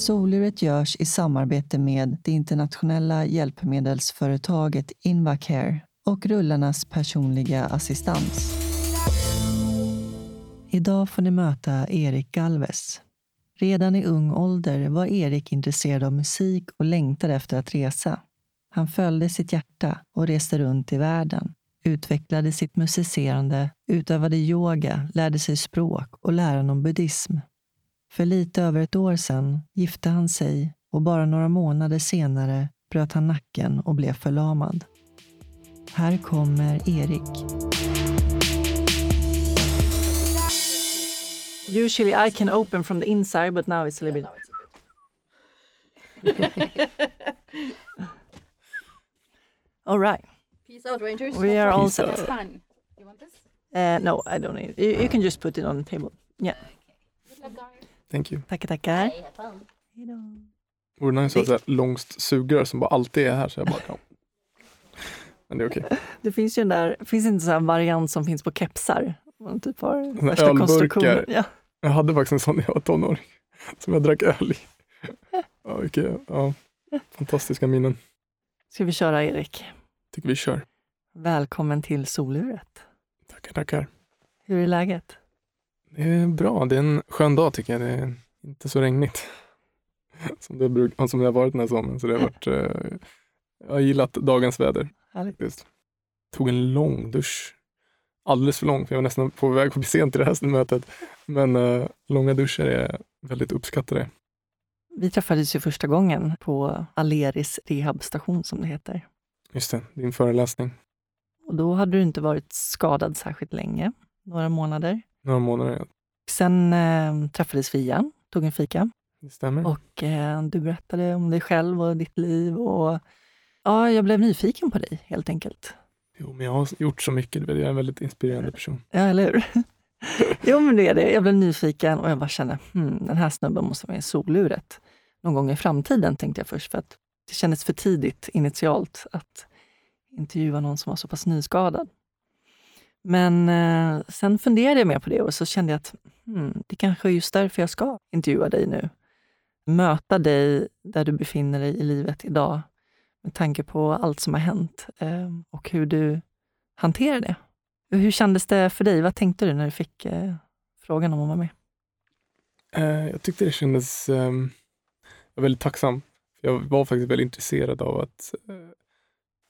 Soluret görs i samarbete med det internationella hjälpmedelsföretaget Invacare och rullarnas personliga assistans. Idag får ni möta Erik Galvez. Redan i ung ålder var Erik intresserad av musik och längtade efter att resa. Han följde sitt hjärta och reste runt i världen, utvecklade sitt musicerande, utövade yoga, lärde sig språk och läran om buddhism. För lite över ett år sedan gifte han sig och bara några månader senare bröt han nacken och blev förlamad. Här kommer Erik. Usually I can open from the inside, but now it's a little bit. all right. Peace out, Rangers. We are all set. out. It's fun. You want this? Uh, no, I don't need it. You, you can just put it on the table. Yeah. Thank you. Tackar, tackar. Hej då. Vore nice att ha långt sugrör som bara alltid är här så jag bara kan. Men det är okej. Det finns ju den där, finns inte så här variant som finns på kepsar? Man typ har här värsta ölburkar. konstruktionen. Ja. Jag hade faktiskt en sån när jag var tonåring. Som jag drack öl i. Ja, vilka, ja, fantastiska minnen. Ska vi köra Erik? Tycker vi kör. Välkommen till soluret. Tackar, tackar. Hur är läget? Det är bra. Det är en skön dag tycker jag. Det är inte så regnigt. Som det, bruk, som det har varit den här sommaren. Så det har varit, eh, jag har gillat dagens väder. Härligt. faktiskt. Tog en lång dusch. Alldeles för lång, för jag var nästan på väg att bli sent till det här mötet. Men eh, långa duschar är väldigt uppskattade. Vi träffades ju första gången på Aleris rehabstation som det heter. Just det, din föreläsning. Och då hade du inte varit skadad särskilt länge, några månader. Några månader, ja. Sen eh, träffades vi igen, tog en fika det stämmer. och eh, du berättade om dig själv och ditt liv och ja, jag blev nyfiken på dig helt enkelt. Jo, men jag har gjort så mycket. Jag är en väldigt inspirerande person. Ja, eller hur? jo, men det är det. Jag blev nyfiken och jag bara kände, hmm, den här snubben måste vara i soluret någon gång i framtiden, tänkte jag först, för att det kändes för tidigt initialt att intervjua någon som var så pass nyskadad. Men eh, sen funderade jag mer på det och så kände jag att hmm, det kanske är just därför jag ska intervjua dig nu. Möta dig där du befinner dig i livet idag med tanke på allt som har hänt eh, och hur du hanterar det. Hur kändes det för dig? Vad tänkte du när du fick eh, frågan om att vara med? Eh, jag tyckte det kändes... jag var väldigt tacksam. Jag var faktiskt väldigt intresserad av att... Eh,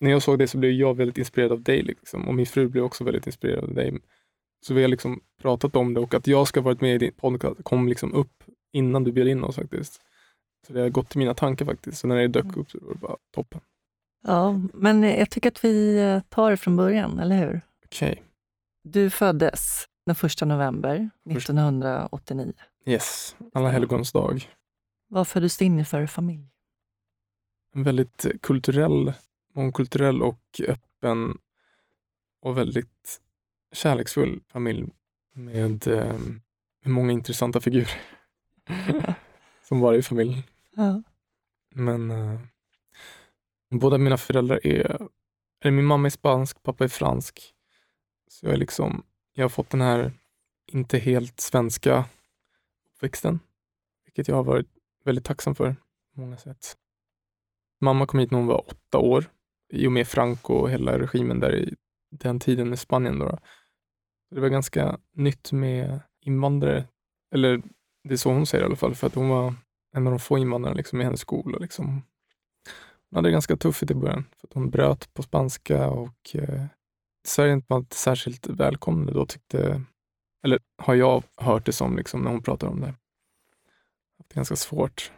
när jag såg det så blev jag väldigt inspirerad av dig. Liksom. Och min fru blev också väldigt inspirerad av dig. Så vi har liksom pratat om det och att jag ska varit med i din podcast kom liksom upp innan du bjöd in oss faktiskt. Så det har gått till mina tankar faktiskt. Så när det dök upp så var det bara toppen. Ja, men jag tycker att vi tar det från början, eller hur? Okej. Du föddes den 1 november 1989. Yes. Alla helgons dag. Vad föddes du in i för familj? En väldigt kulturell, mångkulturell och öppen och väldigt kärleksfull familj med, eh, med många intressanta figurer. Som varje familj. Ja. Men eh, båda mina föräldrar är, eller min mamma är spansk, pappa är fransk. Så jag är liksom, jag har fått den här inte helt svenska uppväxten. Vilket jag har varit väldigt tacksam för på många sätt. Mamma kom hit när hon var åtta år i och med Franco och hela regimen där i den tiden med Spanien. Då. Det var ganska nytt med invandrare, eller det är så hon säger i alla fall, för att hon var en av de få invandrarna liksom, i hennes skola. Liksom. Hon hade det ganska tufft i början, för att hon bröt på spanska och eh, Sverige var inte särskilt välkomnande då tyckte, eller har jag hört det som liksom, när hon pratar om det. Det är ganska svårt.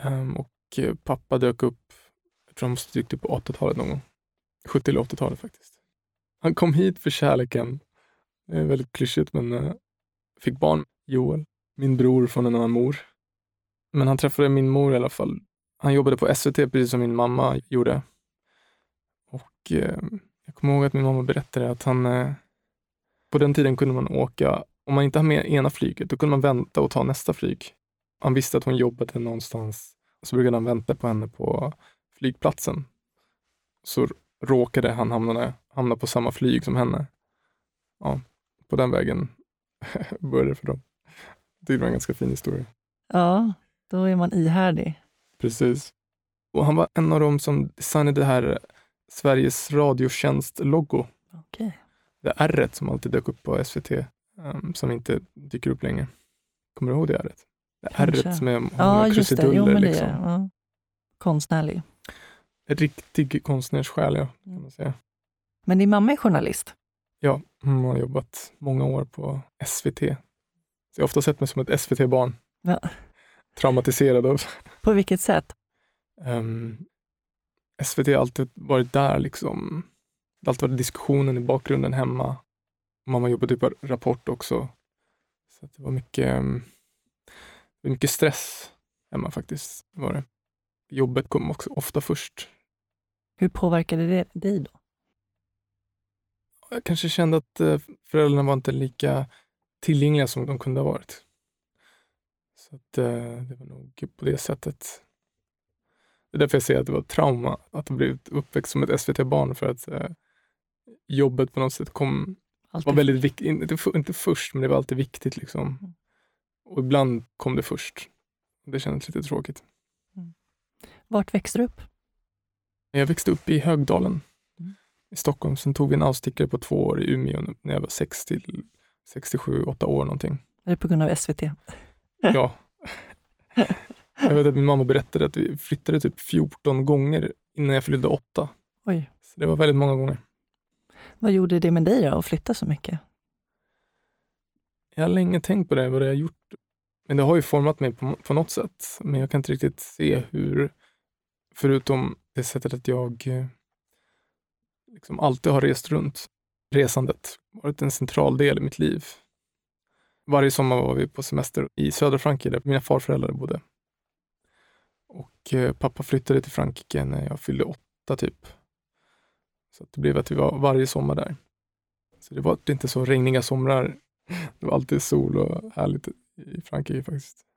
Um, och eh, pappa dök upp, för tror han måste dykt upp på 80-talet någon gång. 70 eller 80-talet faktiskt. Han kom hit för kärleken. Det är väldigt klyschigt men eh, fick barn, Joel. min bror från en annan mor. Men han träffade min mor i alla fall. Han jobbade på SVT precis som min mamma gjorde. Och eh, jag kommer ihåg att min mamma berättade att han eh, på den tiden kunde man åka, om man inte har med ena flyget, då kunde man vänta och ta nästa flyg. Han visste att hon jobbade någonstans, så brukade han vänta på henne på flygplatsen. Så råkade han hamna, hamna på samma flyg som henne. Ja, på den vägen började det för dem. Det var en ganska fin historia. Ja, då är man ihärdig. Precis. Och han var en av dem som designade det här Sveriges Radiotjänst-logo. Okej. Det R som alltid dök upp på SVT, um, som inte dyker upp längre. Kommer du ihåg det R? Det. R som är Ja, det. Jo, krusiduller. men det liksom. är ja. konstnärlig. Riktig konstnärssjäl, ja, kan man säga. Men din mamma är journalist. Ja, hon har jobbat många år på SVT. Så jag har ofta sett mig som ett SVT-barn. Ja. Traumatiserad av På vilket sätt? um, SVT har alltid varit där liksom. Det har alltid varit diskussionen i bakgrunden hemma. Mamma jobbade på Rapport också. Så det var mycket, um, var mycket stress hemma faktiskt. Var det. Jobbet kom också ofta först. Hur påverkade det dig då? Jag kanske kände att eh, föräldrarna var inte lika tillgängliga som de kunde ha varit. Så att, eh, det var nog på det sättet. Det är därför jag säger att det var trauma att ha blivit uppväxt som ett SVT-barn för att eh, jobbet på något sätt kom, Alltid. var väldigt viktigt. Inte, för- inte först, men det var alltid viktigt. liksom. Mm. Och ibland kom det först. Det kändes lite tråkigt. Vart växte du upp? Jag växte upp i Högdalen Mm. i Stockholm. Sen tog vi en avstickare på två år i Umeå när jag var 6 till 67, 8 år någonting. Är det på grund av SVT? Ja. Jag vet att min mamma berättade att vi flyttade typ 14 gånger innan jag fyllde 8. Oj. Så det var väldigt många gånger. Vad gjorde det med dig då, att flytta så mycket? Jag har länge tänkt på det, vad det har gjort. Men det har ju format mig på, på något sätt. Men jag kan inte riktigt se hur, förutom det sättet att jag eh, liksom alltid har rest runt. Resandet har varit en central del i mitt liv. Varje sommar var vi på semester i södra Frankrike där mina farföräldrar bodde. Och eh, pappa flyttade till Frankrike när jag fyllde åtta typ. Så det blev att vi var varje sommar där. Så det var inte så regniga somrar det var alltid sol och härligt i Frankrike faktiskt.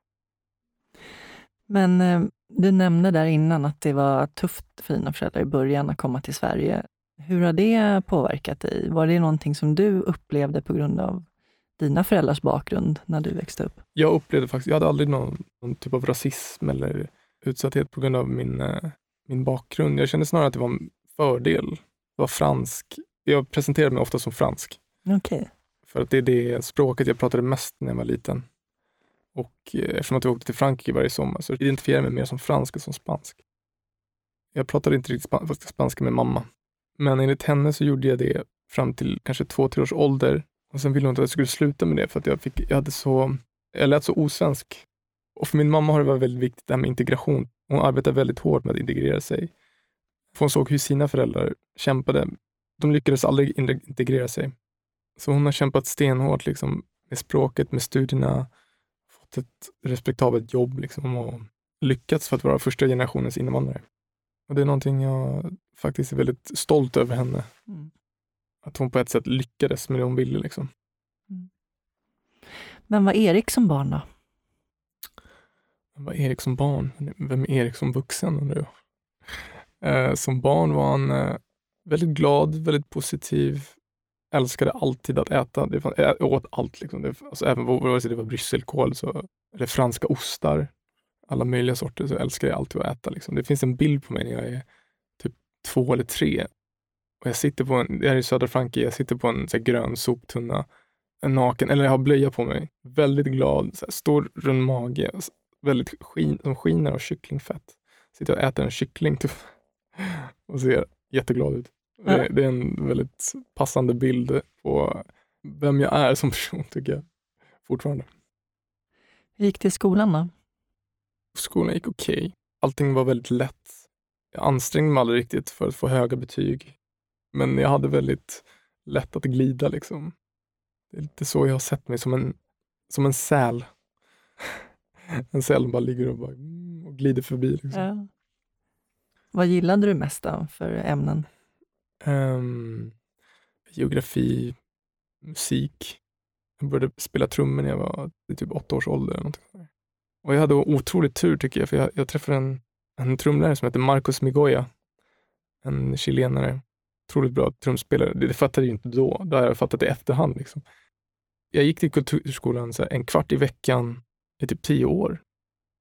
Men eh, du nämnde där innan att det var tufft för dina föräldrar i början att komma till Sverige. Hur har det påverkat dig? Var det någonting som du upplevde på grund av dina föräldrars bakgrund när du växte upp? Jag upplevde faktiskt, jag hade aldrig någon, någon typ av rasism eller utsatthet på grund av min, eh, min bakgrund. Jag kände snarare att det var en fördel. Jag var fransk. Jag presenterade mig ofta som fransk. Okej. För att det är det språket jag pratade mest när jag var liten. Och eh, eftersom att jag åkte till Frankrike varje sommar så identifierade jag mig mer som fransk än som spansk. Jag pratade inte riktigt spanska med mamma. Men enligt henne så gjorde jag det fram till kanske två, tre års ålder. Och sen ville hon inte att jag skulle sluta med det för att jag, fick, jag hade så, jag lät så osvensk. Och för min mamma har det varit väldigt viktigt det här med integration. Hon arbetar väldigt hårt med att integrera sig. För hon såg hur sina föräldrar kämpade. De lyckades aldrig integrera sig. Så hon har kämpat stenhårt liksom, med språket, med studierna, fått ett respektabelt jobb liksom, och lyckats för att vara första generationens invandrare. Och det är någonting jag faktiskt är väldigt stolt över henne. Mm. Att hon på ett sätt lyckades med det hon ville. Liksom. Men var Erik som barn då? Han var Erik som barn. Vem är Erik som vuxen undrar jag. Eh, som barn var han eh, väldigt glad, väldigt positiv, älskade alltid att äta. Det fann, jag åt allt, liksom. det, alltså, även vare sig det var brysselkål så, eller franska ostar, alla möjliga sorter, så älskade jag alltid att äta. Liksom. Det finns en bild på mig när jag är typ två eller tre. Och jag sitter på en, jag är i södra Frankrike, jag sitter på en så här, grön soptunna, en naken, eller jag har blöja på mig. Väldigt glad, så här, stor rund mage, väldigt skin, som skiner av kycklingfett. Sitter och äter en kyckling typ. och ser jätteglad ut. Det, det är en väldigt passande bild på vem jag är som person tycker jag fortfarande. Hur gick det i skolan då? Skolan gick okej. Allting var väldigt lätt. Jag ansträngde mig aldrig riktigt för att få höga betyg. Men jag hade väldigt lätt att glida liksom. Det är lite så jag har sett mig, som en, som en säl. en cell bara ligger och, bara, mm, och glider förbi. Liksom. Ja. Vad gillade du mest då för ämnen? Um, geografi, musik. Jag började spela trummor när jag var i typ åtta års ålder. Eller någonting. Och jag hade otroligt tur tycker jag, för jag, jag träffade en, en trumlärare som heter Marcos Migoya. En chilenare. Otroligt bra trumspelare. Det, det fattade jag inte då. Det har jag fattat i efterhand. Liksom. Jag gick till kulturskolan så här, en kvart i veckan i typ tio år.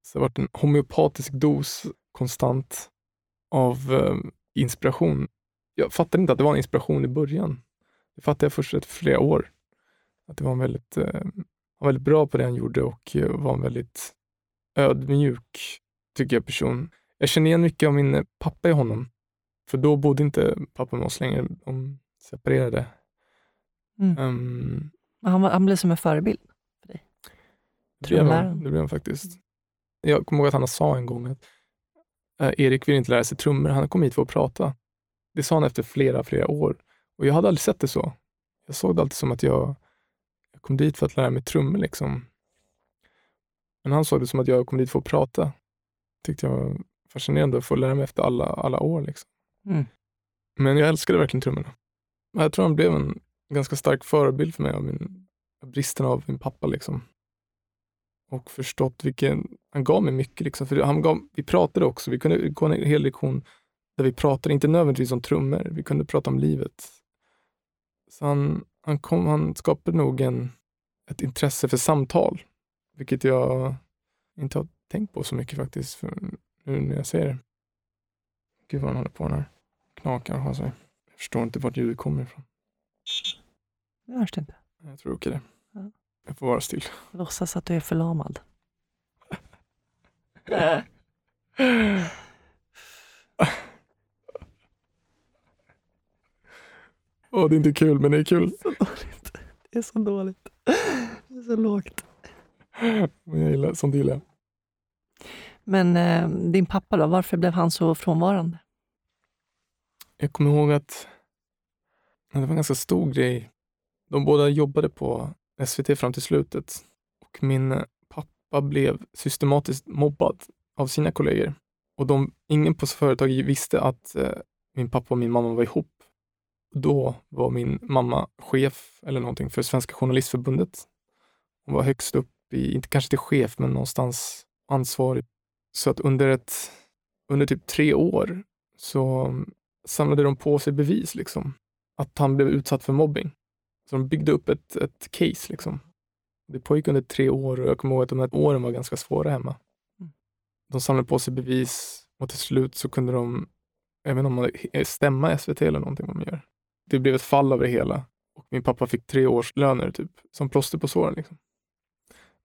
Så det har varit en homeopatisk dos konstant av eh, inspiration. Jag fattade inte att det var en inspiration i början. Det fattade jag först efter flera år. Att det var en väldigt, eh, var väldigt bra på det han gjorde och eh, var en väldigt ödmjuk, tycker jag, person. Jag känner igen mycket av min pappa i honom. För då bodde inte pappa med oss längre. De separerade. Mm. Men Han, var, han blev som en förebild. det blev han, det blev han faktiskt. Jag kommer ihåg att han sa en gång att eh, Erik vill inte lära sig trummor, han kom hit för att prata. Det sa han efter flera, flera år. Och jag hade aldrig sett det så. Jag såg det alltid som att jag, jag kom dit för att lära mig trummor. Liksom. Men han såg det som att jag kom dit för att prata. tyckte jag var fascinerande att få lära mig efter alla, alla år. Liksom. Mm. Men jag älskade verkligen trummorna. Jag tror han blev en ganska stark förebild för mig av min, av bristen av min pappa. Liksom. Och förstått vilken, han gav mig mycket. Liksom. För han gav, vi pratade också, vi kunde gå en hel lektion där vi pratade, inte nödvändigtvis om trummor, vi kunde prata om livet. Så han, han, kom, han skapade nog en, ett intresse för samtal, vilket jag inte har tänkt på så mycket faktiskt, för nu när jag ser det. Gud vad han håller på den här. Knakar och har sig. Jag förstår inte vart ljudet kommer ifrån. Det hörs inte. Jag tror okej det. Ja. Jag får vara still. Låtsas att du är förlamad. Åh, det är inte kul, men det är kul. Så dåligt. Det är så dåligt. Det är så lågt. Men jag gillar, sånt gillar jag. Men eh, din pappa då, varför blev han så frånvarande? Jag kommer ihåg att det var en ganska stor grej. De båda jobbade på SVT fram till slutet och min pappa blev systematiskt mobbad av sina kollegor. Och de, ingen på företaget visste att eh, min pappa och min mamma var ihop. Då var min mamma chef eller någonting för Svenska Journalistförbundet. Hon var högst upp i, inte kanske till chef, men någonstans ansvarig. Så att under ett, under typ tre år så samlade de på sig bevis liksom. Att han blev utsatt för mobbing. Så de byggde upp ett, ett case liksom. Det pågick under tre år och jag kommer ihåg att de här åren var ganska svåra hemma. Mm. De samlade på sig bevis och till slut så kunde de, jag vet inte om man stämma SVT eller någonting man gör. Det blev ett fall av det hela och min pappa fick tre års löner typ, som plåster på såren. Liksom.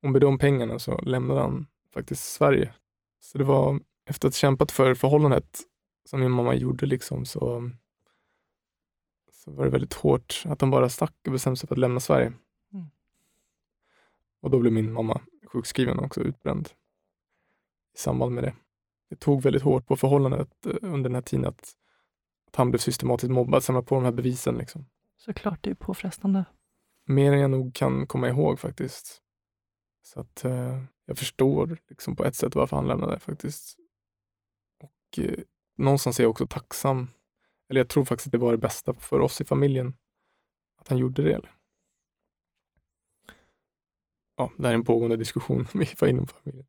Och med de pengarna så lämnade han faktiskt Sverige. Så det var efter att ha kämpat för förhållandet som min mamma gjorde liksom så, så var det väldigt hårt att han bara stack och bestämde sig för att lämna Sverige. Mm. Och då blev min mamma sjukskriven och också utbränd i samband med det. Det tog väldigt hårt på förhållandet eh, under den här tiden att, att han blev systematiskt mobbad, samla på de här bevisen. Liksom. Såklart, det är påfrestande. Mer än jag nog kan komma ihåg faktiskt. Så att eh, jag förstår liksom på ett sätt varför han lämnade faktiskt. Och eh, någonstans är jag också tacksam. Eller jag tror faktiskt att det var det bästa för oss i familjen. Att han gjorde det. Ja, det här är en pågående diskussion inom familjen.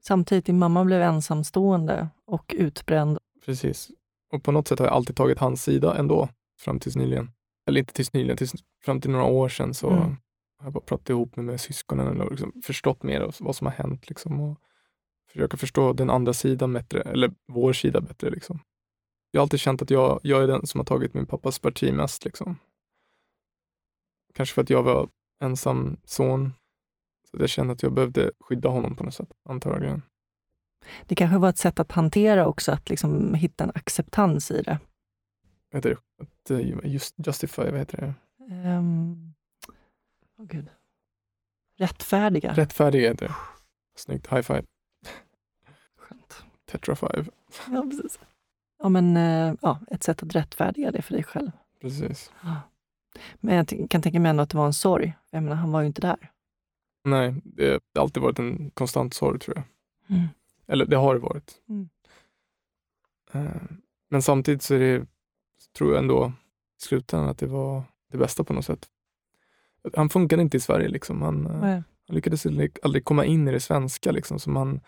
Samtidigt, din mamma blev ensamstående och utbränd. Precis. Och på något sätt har jag alltid tagit hans sida ändå, fram tills nyligen. Eller inte tills nyligen, tills, fram till några år sedan så Mm. har jag bara pratat ihop mig med syskonen och liksom förstått mer av vad som har hänt. Liksom, och försöka förstå den andra sidan bättre, eller vår sida bättre. Liksom. Jag har alltid känt att jag, jag är den som har tagit min pappas parti mest. Liksom. Kanske för att jag var ensam son. Så jag kände att jag behövde skydda honom på något sätt, antagligen. Det kanske var ett sätt att hantera också, att liksom hitta en acceptans i det. Vad heter det? Eh, just, justify, vad heter det? Um, oh gud. Rättfärdiga. Rättfärdig heter det. Snyggt, high five. Skönt. Tetra five. Ja, precis. Ja, men, eh, ja, ett sätt att rättfärdiga det för dig själv. Precis. Men jag kan tänka mig ändå att det var en sorg. Jag menar, han var ju inte där. Nej, det har alltid varit en konstant sorg tror jag. Mm. Eller det har det varit. Mm. Eh, Men samtidigt så är det, tror jag ändå i slutändan att det var det bästa på något sätt. Han funkade inte i Sverige. Liksom. Han, Nej. han lyckades aldrig- komma in i det svenska. Liksom. Som han,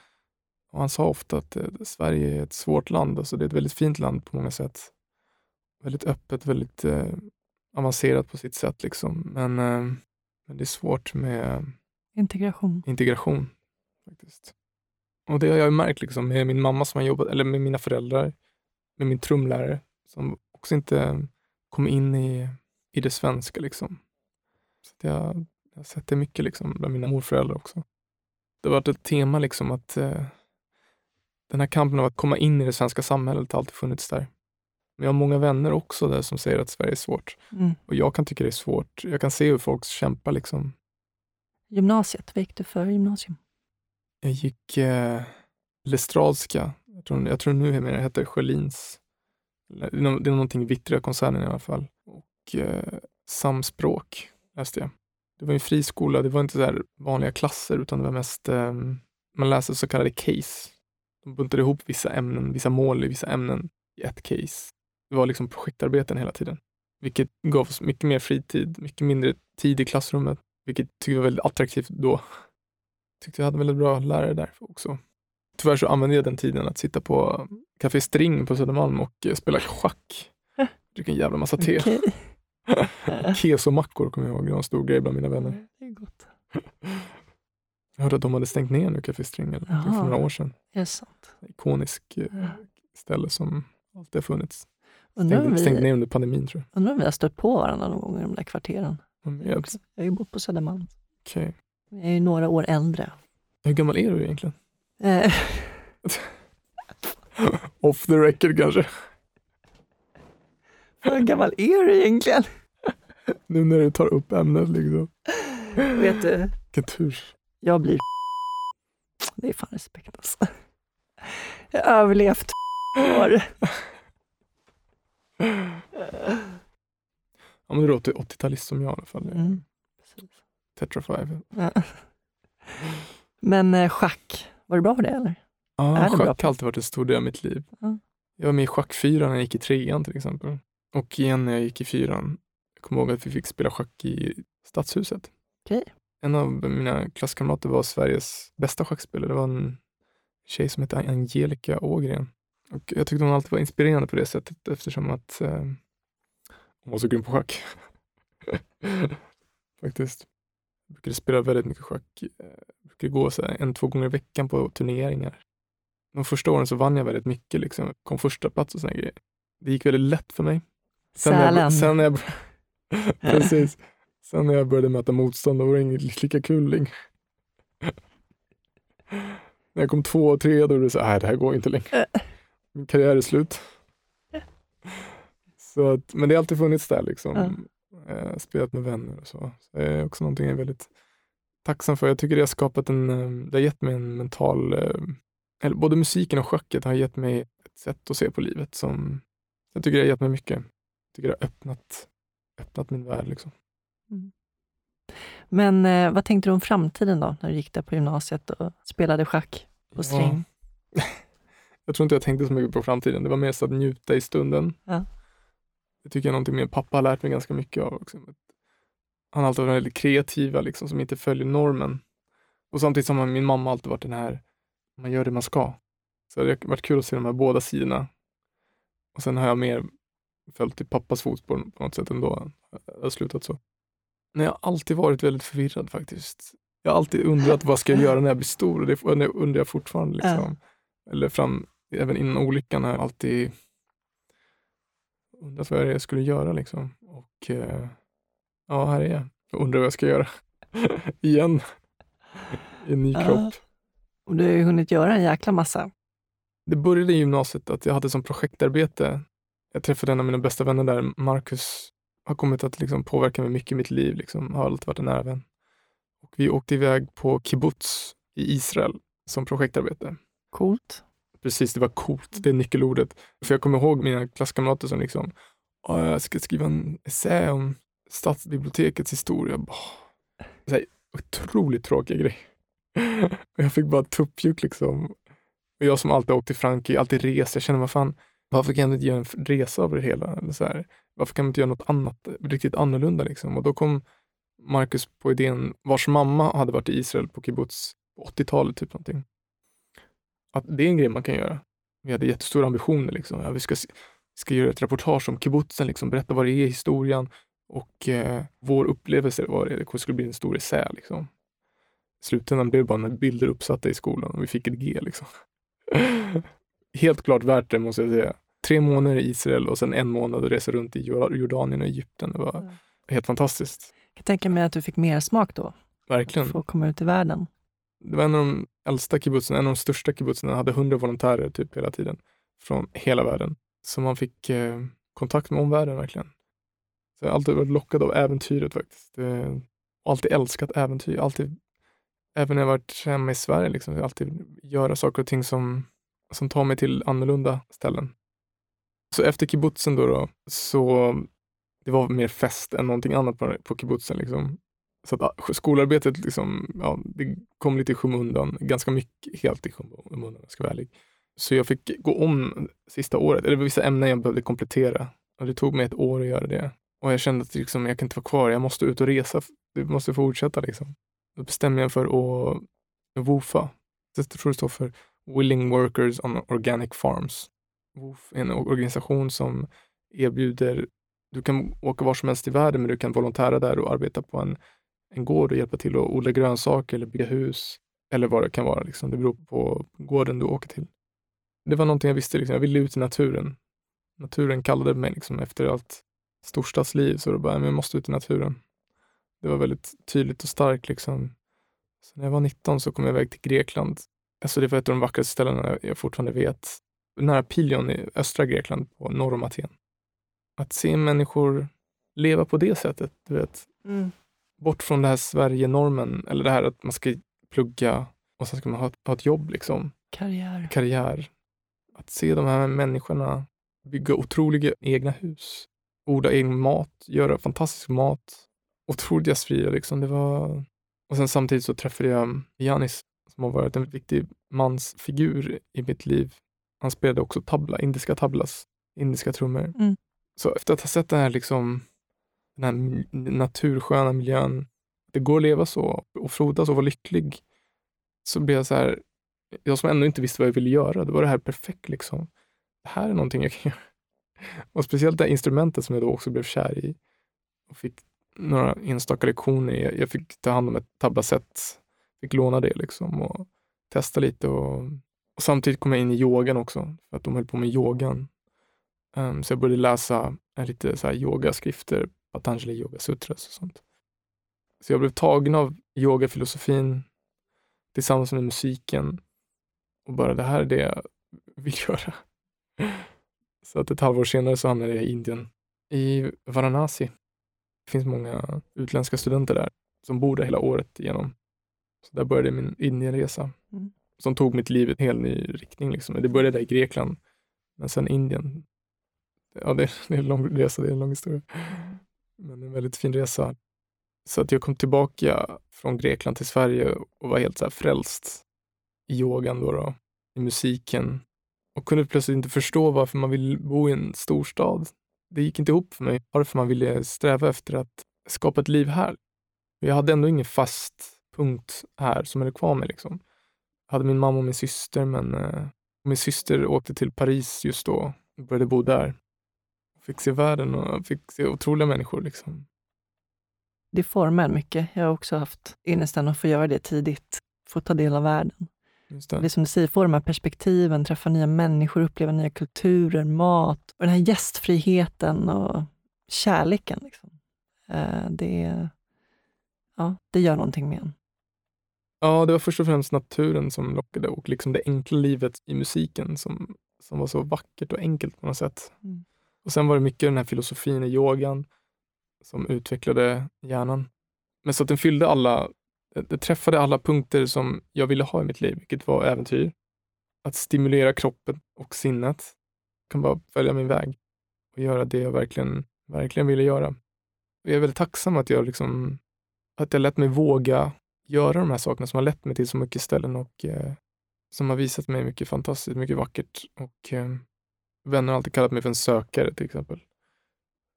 och han sa ofta att eh, Sverige är ett svårt land. Alltså, det är ett väldigt fint land på många sätt. Väldigt öppet, väldigt avancerat på sitt sätt. Liksom. Men, men det är svårt med Integration. integration. faktiskt. Och det har jag märkt liksom, med min mamma som har jobbat, eller med mina föräldrar, med min trumlärare som också inte kom in i, i det svenska. Liksom. Så jag, jag har sett det mycket liksom, bland mina morföräldrar också. Det har varit ett tema liksom att eh, den här kampen av att komma in i det svenska samhället har alltid funnits där. Men jag har många vänner också där som säger att Sverige är svårt. Mm. Och jag kan tycka det är svårt. Jag kan se hur folk kämpar liksom. Gymnasiet, vad gick du för gymnasium? Jag gick eh, Lestradska. Jag tror, jag tror nu det heter Sjölins. Det är någonting Vittra koncernen i alla fall. Och eh, Samspråk läste jag. Det var en friskola. Det var inte så här vanliga klasser utan det var mest eh, man läste så kallade case. De buntade ihop vissa ämnen, vissa mål i vissa ämnen i ett case. Det var liksom projektarbeten hela tiden. Vilket gav oss mycket mer fritid, mycket mindre tid i klassrummet. Vilket tyckte jag var väldigt attraktivt då tyckte jag hade väldigt bra lärare där också. Tyvärr så använde jag den tiden att sitta på Café String på Södermalm och eh, spela schack. Dricka en jävla massa te. Okej. Kesomackor kommer jag ihåg, det var en stor grej bland mina vänner. Det är gott. Jag hörde att de hade stängt ner nu Café String eller för några år sedan. Är det sant? Ikonisk eh, Ja. ställe som alltid har funnits. Stängde vi, ner under pandemin tror undrar om vi har stött på varandra någon gång i de där kvarteren. jag. Jag, jag. jag har ju bott på Södermalm. Okej. Jag är ju några år äldre. Hur gammal är du egentligen? Eh, Off the record kanske? hur gammal är du egentligen? Nu när du tar upp ämnet liksom. Vet du, Vilken tur. jag blir Det är fan respekt alltså. Jag har överlevt år. Ja, men du 80 80-talist som jag i alla fall. Mm. precis. Tetra 5. Ja. Men eh, schack, var du bra på det eller? Ja, bra schack har alltid varit en stor del av mitt liv. Ja. Jag var med i schackfyran när jag gick i trean till exempel. Och igen när jag gick i fyran. Jag kommer ihåg att vi fick spela schack i Stadshuset. Okej. En av mina klasskamrater var Sveriges bästa schackspelare. Det var en tjej som hette Angelica Ågren. Och jag tyckte hon alltid var inspirerande på det sättet eftersom att eh, hon var så grym på schack. Faktiskt. Jag brukade spela väldigt mycket schack. Eh, Jag brukade gå så en, två gånger i veckan på turneringar. De första åren så vann jag väldigt mycket. Liksom. Kom första plats och såna grejer. Det gick väldigt lätt för mig. Sen Sälen. jag, sen när jag, precis. Sen när jag började möta motstånd, då var det inget lika kul längre. När jag kom två och tre, då var det så här, det här går inte längre. Min karriär är slut. Så att, men det har alltid funnits där liksom. Eh, spelat med vänner och så. så. Det är också någonting jag är väldigt tacksam för. Jag tycker det har skapat en, eh, det har gett mig en mental, eh, eller både musiken och schacket har gett mig ett sätt att se på livet som jag tycker det har gett mig mycket. Jag tycker det har öppnat, öppnat min värld liksom. Men eh, vad tänkte du om framtiden då, när du gick där på gymnasiet och spelade schack på string? Jag tror inte jag tänkte så mycket på framtiden. Det var mer så att njuta i stunden. Ja. Det tycker jag är någonting min pappa har lärt mig ganska mycket av. Också. Han har alltid varit väldigt kreativa, liksom, som inte följer normen. Och samtidigt som min mamma alltid varit den här, man gör det man ska. Så det har varit kul att se de här båda sidorna. Och sen har jag mer följt i pappas fotspår på något sätt ändå. Jag har slutat så. Nej, jag har alltid varit väldigt förvirrad faktiskt. Jag har alltid undrat vad ska jag göra när jag blir stor och det undrar jag fortfarande. Liksom. Eller fram, även innan olyckan har jag alltid undrat vad jag skulle göra. Liksom. Och eh, ja, här är jag. Jag undrar vad jag ska göra. Igen. I en ny Ja. kropp. Och du har ju hunnit göra en jäkla massa. Det började i gymnasiet att jag hade som projektarbete. Jag träffade en av mina bästa vänner där, Marcus. Har kommit att liksom påverka mig mycket i mitt liv. Liksom. Har alltid varit en nära vän. Och vi åkte iväg på kibbutz i Israel som projektarbete. Coolt. Precis, det var coolt. Det är nyckelordet. För jag kommer ihåg mina klasskamrater som liksom, jag ska skriva en essä om stadsbibliotekets historia. Bara, så här, otroligt tråkig grej. Jag fick bara tuppjuck liksom. Och jag som alltid åkt till Frankrike, alltid rest, jag känner vad fan, varför kan jag inte göra en resa av det hela? Eller så här, varför kan man inte göra något annat, riktigt annorlunda liksom? Och då kom Marcus på idén, vars mamma hade varit i Israel på kibbutz på 80-talet, typ någonting. Att det är en grej man kan göra. Vi hade jättestora ambitioner. Liksom. Ja, vi, ska, ska göra ett reportage om kibbutzen, liksom, berätta vad det är i historien och eh, vår upplevelse var det. Det skulle bli en stor essä. Liksom. I slutändan blev det bara några bilder uppsatta i skolan och vi fick ett G. Liksom. Helt klart värt det, måste jag säga. Tre månader i Israel och sen en månad att resa runt i Jordanien och Egypten. Det var mm. helt fantastiskt. Jag kan tänka mig att du fick mer smak då. Verkligen. Få komma ut i världen. Det var en av de äldsta kibbutzen, en av de största kibbutzen, hade hundra volontärer typ hela tiden från hela världen. Så man fick eh, kontakt med omvärlden verkligen. Så jag har alltid varit lockad av äventyret faktiskt. Eh, alltid älskat äventyr. Alltid, även när jag varit hemma i Sverige, liksom, alltid göra saker och ting som, som tar mig till annorlunda ställen. Så efter kibbutzen då, då så det var mer fest än någonting annat på, på kibbutzen. Liksom. Så att skolarbetet liksom, ja, det kom lite i skymundan, ganska mycket helt i skymundan om jag ska vara ärlig. Så jag fick gå om sista året, eller vissa ämnen jag behövde komplettera. Och det tog mig ett år att göra det. Och jag kände att liksom, jag kan inte vara kvar, jag måste ut och resa. Det måste fortsätta liksom. Då bestämde jag för att WOFA. Jag tror det står för Willing Workers on Organic Farms. WOF är en organisation som erbjuder, du kan åka var som helst i världen men du kan volontära där och arbeta på en en gård och hjälpa till att odla grönsaker eller bygga hus eller vad det kan vara. Liksom. Det beror på gården du åker till. Det var någonting jag visste, liksom. jag ville ut i naturen. Naturen kallade mig liksom, efter allt storstadsliv, så då bara, men jag måste ut i naturen. Det var väldigt tydligt och starkt. Liksom. Så när jag var 19 så kom jag iväg till Grekland. Alltså det var ett av de vackraste ställena jag fortfarande vet. Nära Pilion i östra Grekland, på norr om Aten. Att se människor leva på det sättet, du vet. Mm bort från det här Sverige-normen, eller det här att man ska plugga och sen ska man ha, ha ett jobb. Liksom. Karriär. Karriär. Att se de här människorna bygga otroliga egna hus, odla egen mat, göra fantastisk mat. Otroligt gästfria. Liksom. Det var... Och sen samtidigt så träffade jag Janis som har varit en viktig mansfigur i mitt liv. Han spelade också tabla, indiska tablas, indiska trummor. Mm. Så efter att ha sett det här liksom den här natursköna miljön. Det går att leva så och frodas och vara lycklig. Så blev jag så här, jag som ändå inte visste vad jag ville göra, då var det här perfekt. liksom. Det här är någonting jag kan göra. Och speciellt det här instrumentet som jag då också blev kär i. Och fick några enstaka lektioner i. Jag fick ta hand om ett tablaset. Fick låna det liksom och testa lite. Och, och samtidigt kom jag in i yogan också, för att de höll på med yogan. Um, så jag började läsa lite så här yogaskrifter Patanjali Yoga Sutras och sånt. Så jag blev tagen av yogafilosofin tillsammans med musiken och bara det här är det jag vill göra. Så att ett halvår senare så hamnade jag i Indien, i Varanasi. Det finns många utländska studenter där som bor där hela året igenom. Så där började min Indienresa mm. som tog mitt liv i en helt ny riktning. Liksom. Det började där i Grekland, men sen Indien. Ja, det, det är en lång resa, det är en lång historia. Men en väldigt fin resa. Så att jag kom tillbaka från Grekland till Sverige och var helt så här frälst i yogan då, då, i musiken och kunde plötsligt inte förstå varför man vill bo i en storstad. Det gick inte ihop för mig varför man ville sträva efter att skapa ett liv här. Jag hade ändå ingen fast punkt här som jag kvar med. Liksom. Jag hade min mamma och min syster, men eh, min syster åkte till Paris just då och började bo där fick se världen och fick se otroliga människor. Liksom. Det formar mycket. Jag har också haft ynnesten att få göra det tidigt, få ta del av världen. Just det. det är som du säger, forma perspektiven, träffa nya människor, uppleva nya kulturer, mat och den här gästfriheten och kärleken. Liksom. Eh, det, ja, det gör någonting med en. Ja, det var först och främst naturen som lockade och liksom det enkla livet i musiken som, som var så vackert och enkelt på något sätt. Mm. Och sen var det mycket den här filosofin i yogan som utvecklade hjärnan. Men så att den fyllde alla, det träffade alla punkter som jag ville ha i mitt liv, vilket var äventyr. Att stimulera kroppen och sinnet. Jag kan bara följa min väg och göra det jag verkligen, verkligen ville göra. Och jag är väldigt tacksam att jag liksom, att jag lät mig våga göra de här sakerna som har lett mig till så mycket ställen och eh, som har visat mig mycket fantastiskt, mycket vackert. Och eh, vänner har alltid kallat mig för en sökare till exempel.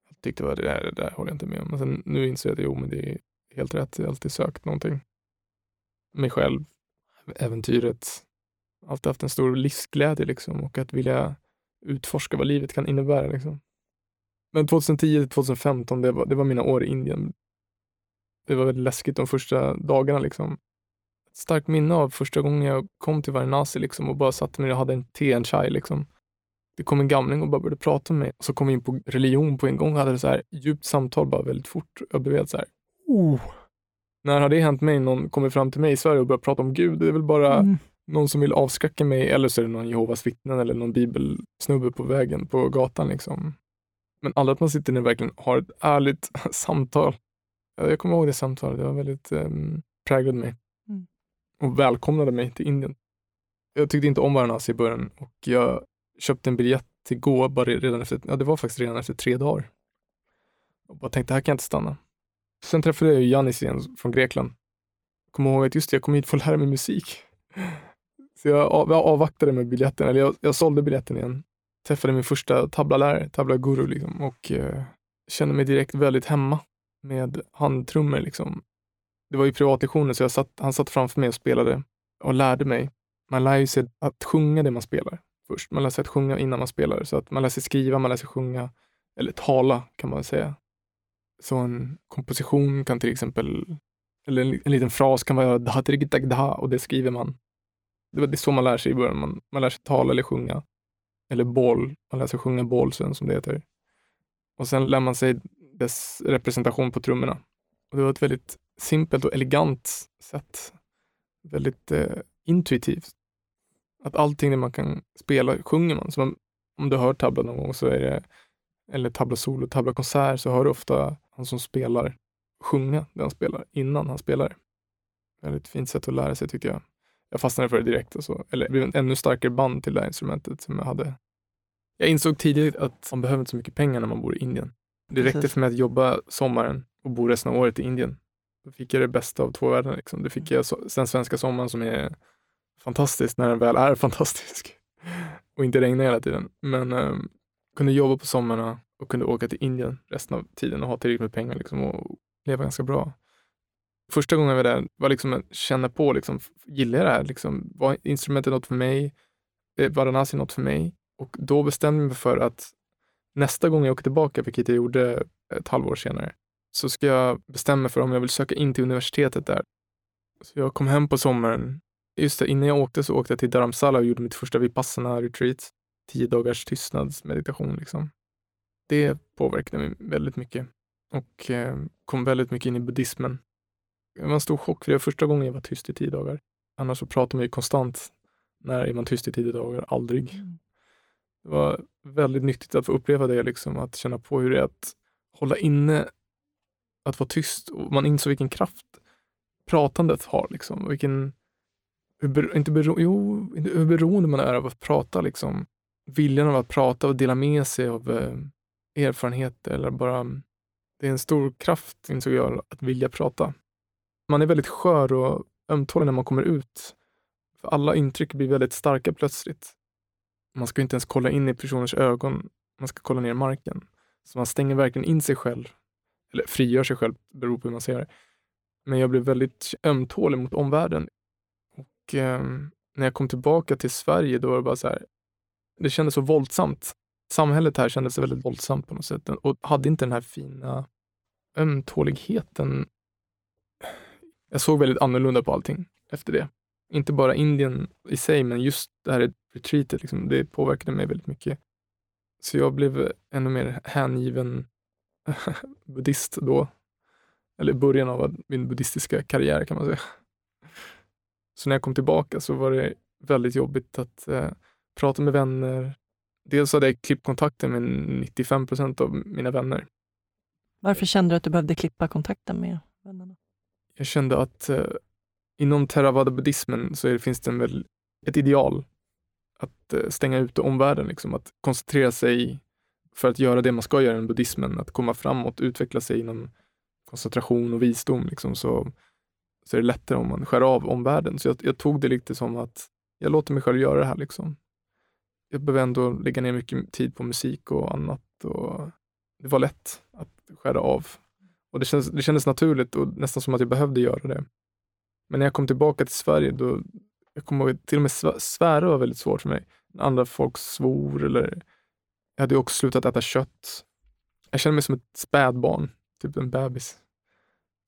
Jag tyckte att det där, det där håller jag inte med om. Men sen, nu inser jag att jo, men det är helt rätt. Jag har alltid sökt någonting. Mig själv, äventyret. Alltid haft en stor livsglädje liksom och att vilja utforska vad livet kan innebära. Liksom. Men 2010 till 2015, det var, det var mina år i Indien. Det var väldigt läskigt de första dagarna. Liksom. Ett starkt minne av första gången jag kom till Varanasi liksom, och bara satte mig och hade en te, en chai. Liksom. Det kom en gamling och bara började prata med mig. Och så kom vi in på religion på en gång och hade ett så här djupt samtal bara väldigt fort. Jag blev så här, oh. När har det hänt mig? Någon kommer fram till mig i Sverige och börjar prata om Gud. Det är väl bara mm. någon som vill avskräcka mig eller så är det någon Jehovas vittnen eller någon bibelsnubbe på vägen, på gatan. Liksom. Men aldrig att man sitter ner och verkligen har ett ärligt samtal. Jag kommer ihåg det samtalet. Det var väldigt um, präglade mig mm. och välkomnade mig till Indien. Jag tyckte inte om Varanasi i början och jag köpte en biljett till Goa bara redan efter, ja det var faktiskt redan efter tre dagar. Och bara tänkte, här kan jag inte stanna. Sen träffade jag Janis igen från Grekland. Jag kommer ihåg att just det, jag kom hit för att lära mig musik. Så jag, jag avvaktade med biljetten, eller jag, jag sålde biljetten igen. Träffade min första tablalärare, tabla-guru liksom, och eh, kände mig direkt väldigt hemma med handtrummor. Liksom. Det var ju privatlektioner så jag satt, han satt framför mig och spelade och lärde mig. Man lär ju sig att sjunga det man spelar först. Man lär sig att sjunga innan man spelar. Så att man lär sig skriva, man lär sig sjunga, eller tala kan man säga. Så en komposition kan till exempel, eller en, en liten fras kan vara da och det skriver man. Det är så man lär sig i början. Man, man lär sig tala eller sjunga. Eller boll. Man lär sig sjunga bollsen som det heter. Och sen lär man sig dess representation på trummorna. Och det var ett väldigt simpelt och elegant sätt. Väldigt eh, intuitivt. Att allting det man kan spela sjunger man. Så man, om du hör tabla någon gång så är det, eller tabla solo, tabla konsert, så hör du ofta han som spelar sjunga det han spelar innan han spelar. Väldigt fint sätt att lära sig tycker jag. Jag fastnade för det direkt och så, eller det blev en ännu starkare band till det här instrumentet som jag hade. Jag insåg tidigt att man behöver inte så mycket pengar när man bor i Indien. Det räckte för mig att jobba sommaren och bo resten av året i Indien. Då fick jag det bästa av två världar. Liksom. Det fick jag den svenska sommaren som är fantastisk när den väl är fantastisk och inte regnar hela tiden. Men um, kunde jobba på sommarna och kunde åka till Indien resten av tiden och ha tillräckligt med pengar liksom, och leva ganska bra. Första gången jag var där var liksom att känna på, liksom, gillar jag det här? Liksom, var instrumentet något för mig? Eh, var Ranasi något för mig? Och då bestämde jag mig för att nästa gång jag åker tillbaka, vilket jag gjorde ett halvår senare, så ska jag bestämma mig för om jag vill söka in till universitetet där. Så jag kom hem på sommaren Just det, innan jag åkte så åkte jag till Dharamsala och gjorde mitt första Vipassana-retreat. Tio dagars tystnadsmeditation. Liksom. Det påverkade mig väldigt mycket och eh, kom väldigt mycket in i buddhismen. Det var en stor chock, för det var första gången jag var tyst i tio dagar. Annars så pratar man ju konstant. När är man tyst i tio dagar? Aldrig. Mm. Det var väldigt nyttigt att få uppleva det, liksom, att känna på hur det är att hålla inne, att vara tyst. Och man insåg vilken kraft pratandet har. Liksom, vilken hur, inte bero, jo, hur beroende man är av att prata. Liksom. Viljan av att prata och dela med sig av eh, erfarenheter. Eller bara, det är en stor kraft, insåg jag, att vilja prata. Man är väldigt skör och ömtålig när man kommer ut. För alla intryck blir väldigt starka plötsligt. Man ska inte ens kolla in i personers ögon. Man ska kolla ner i marken. Så man stänger verkligen in sig själv. Eller frigör sig själv, beror på hur man ser det. Men jag blev väldigt ömtålig mot omvärlden eh, när jag kom tillbaka till Sverige, då var det bara så här, det kändes så våldsamt. Samhället här kändes väldigt våldsamt på något sätt och hade inte den här fina ömtåligheten. Jag såg väldigt annorlunda på allting efter det. Inte bara Indien i sig, men just det här retreatet, liksom, det påverkade mig väldigt mycket. Så jag blev ännu mer hängiven buddhist då. Eller början av min buddhistiska karriär kan man säga. Så när jag kom tillbaka så var det väldigt jobbigt att eh, prata med vänner. Dels hade jag klippt kontakten med 95 procent av mina vänner. Varför kände du att du behövde klippa kontakten med vännerna? Jag kände att eh, inom theravada-buddhismen så är, finns det en väl, ett ideal att eh, stänga ute omvärlden, liksom, att koncentrera sig för att göra det man ska göra inom buddhismen, att komma framåt, utveckla sig inom koncentration och visdom. Liksom, så så är det lättare om man skär av omvärlden. Så jag, jag tog det lite som att jag låter mig själv göra det här. Liksom. Jag behöver ändå lägga ner mycket tid på musik och annat. Och det var lätt att skära av. Och det kändes, det kändes naturligt och nästan som att jag behövde göra det. Men när jag kom tillbaka till Sverige, då jag kommer ihåg, till och med svära var väldigt svårt för mig. Andra folk svor eller jag hade också slutat äta kött. Jag kände mig som ett spädbarn, typ en bebis.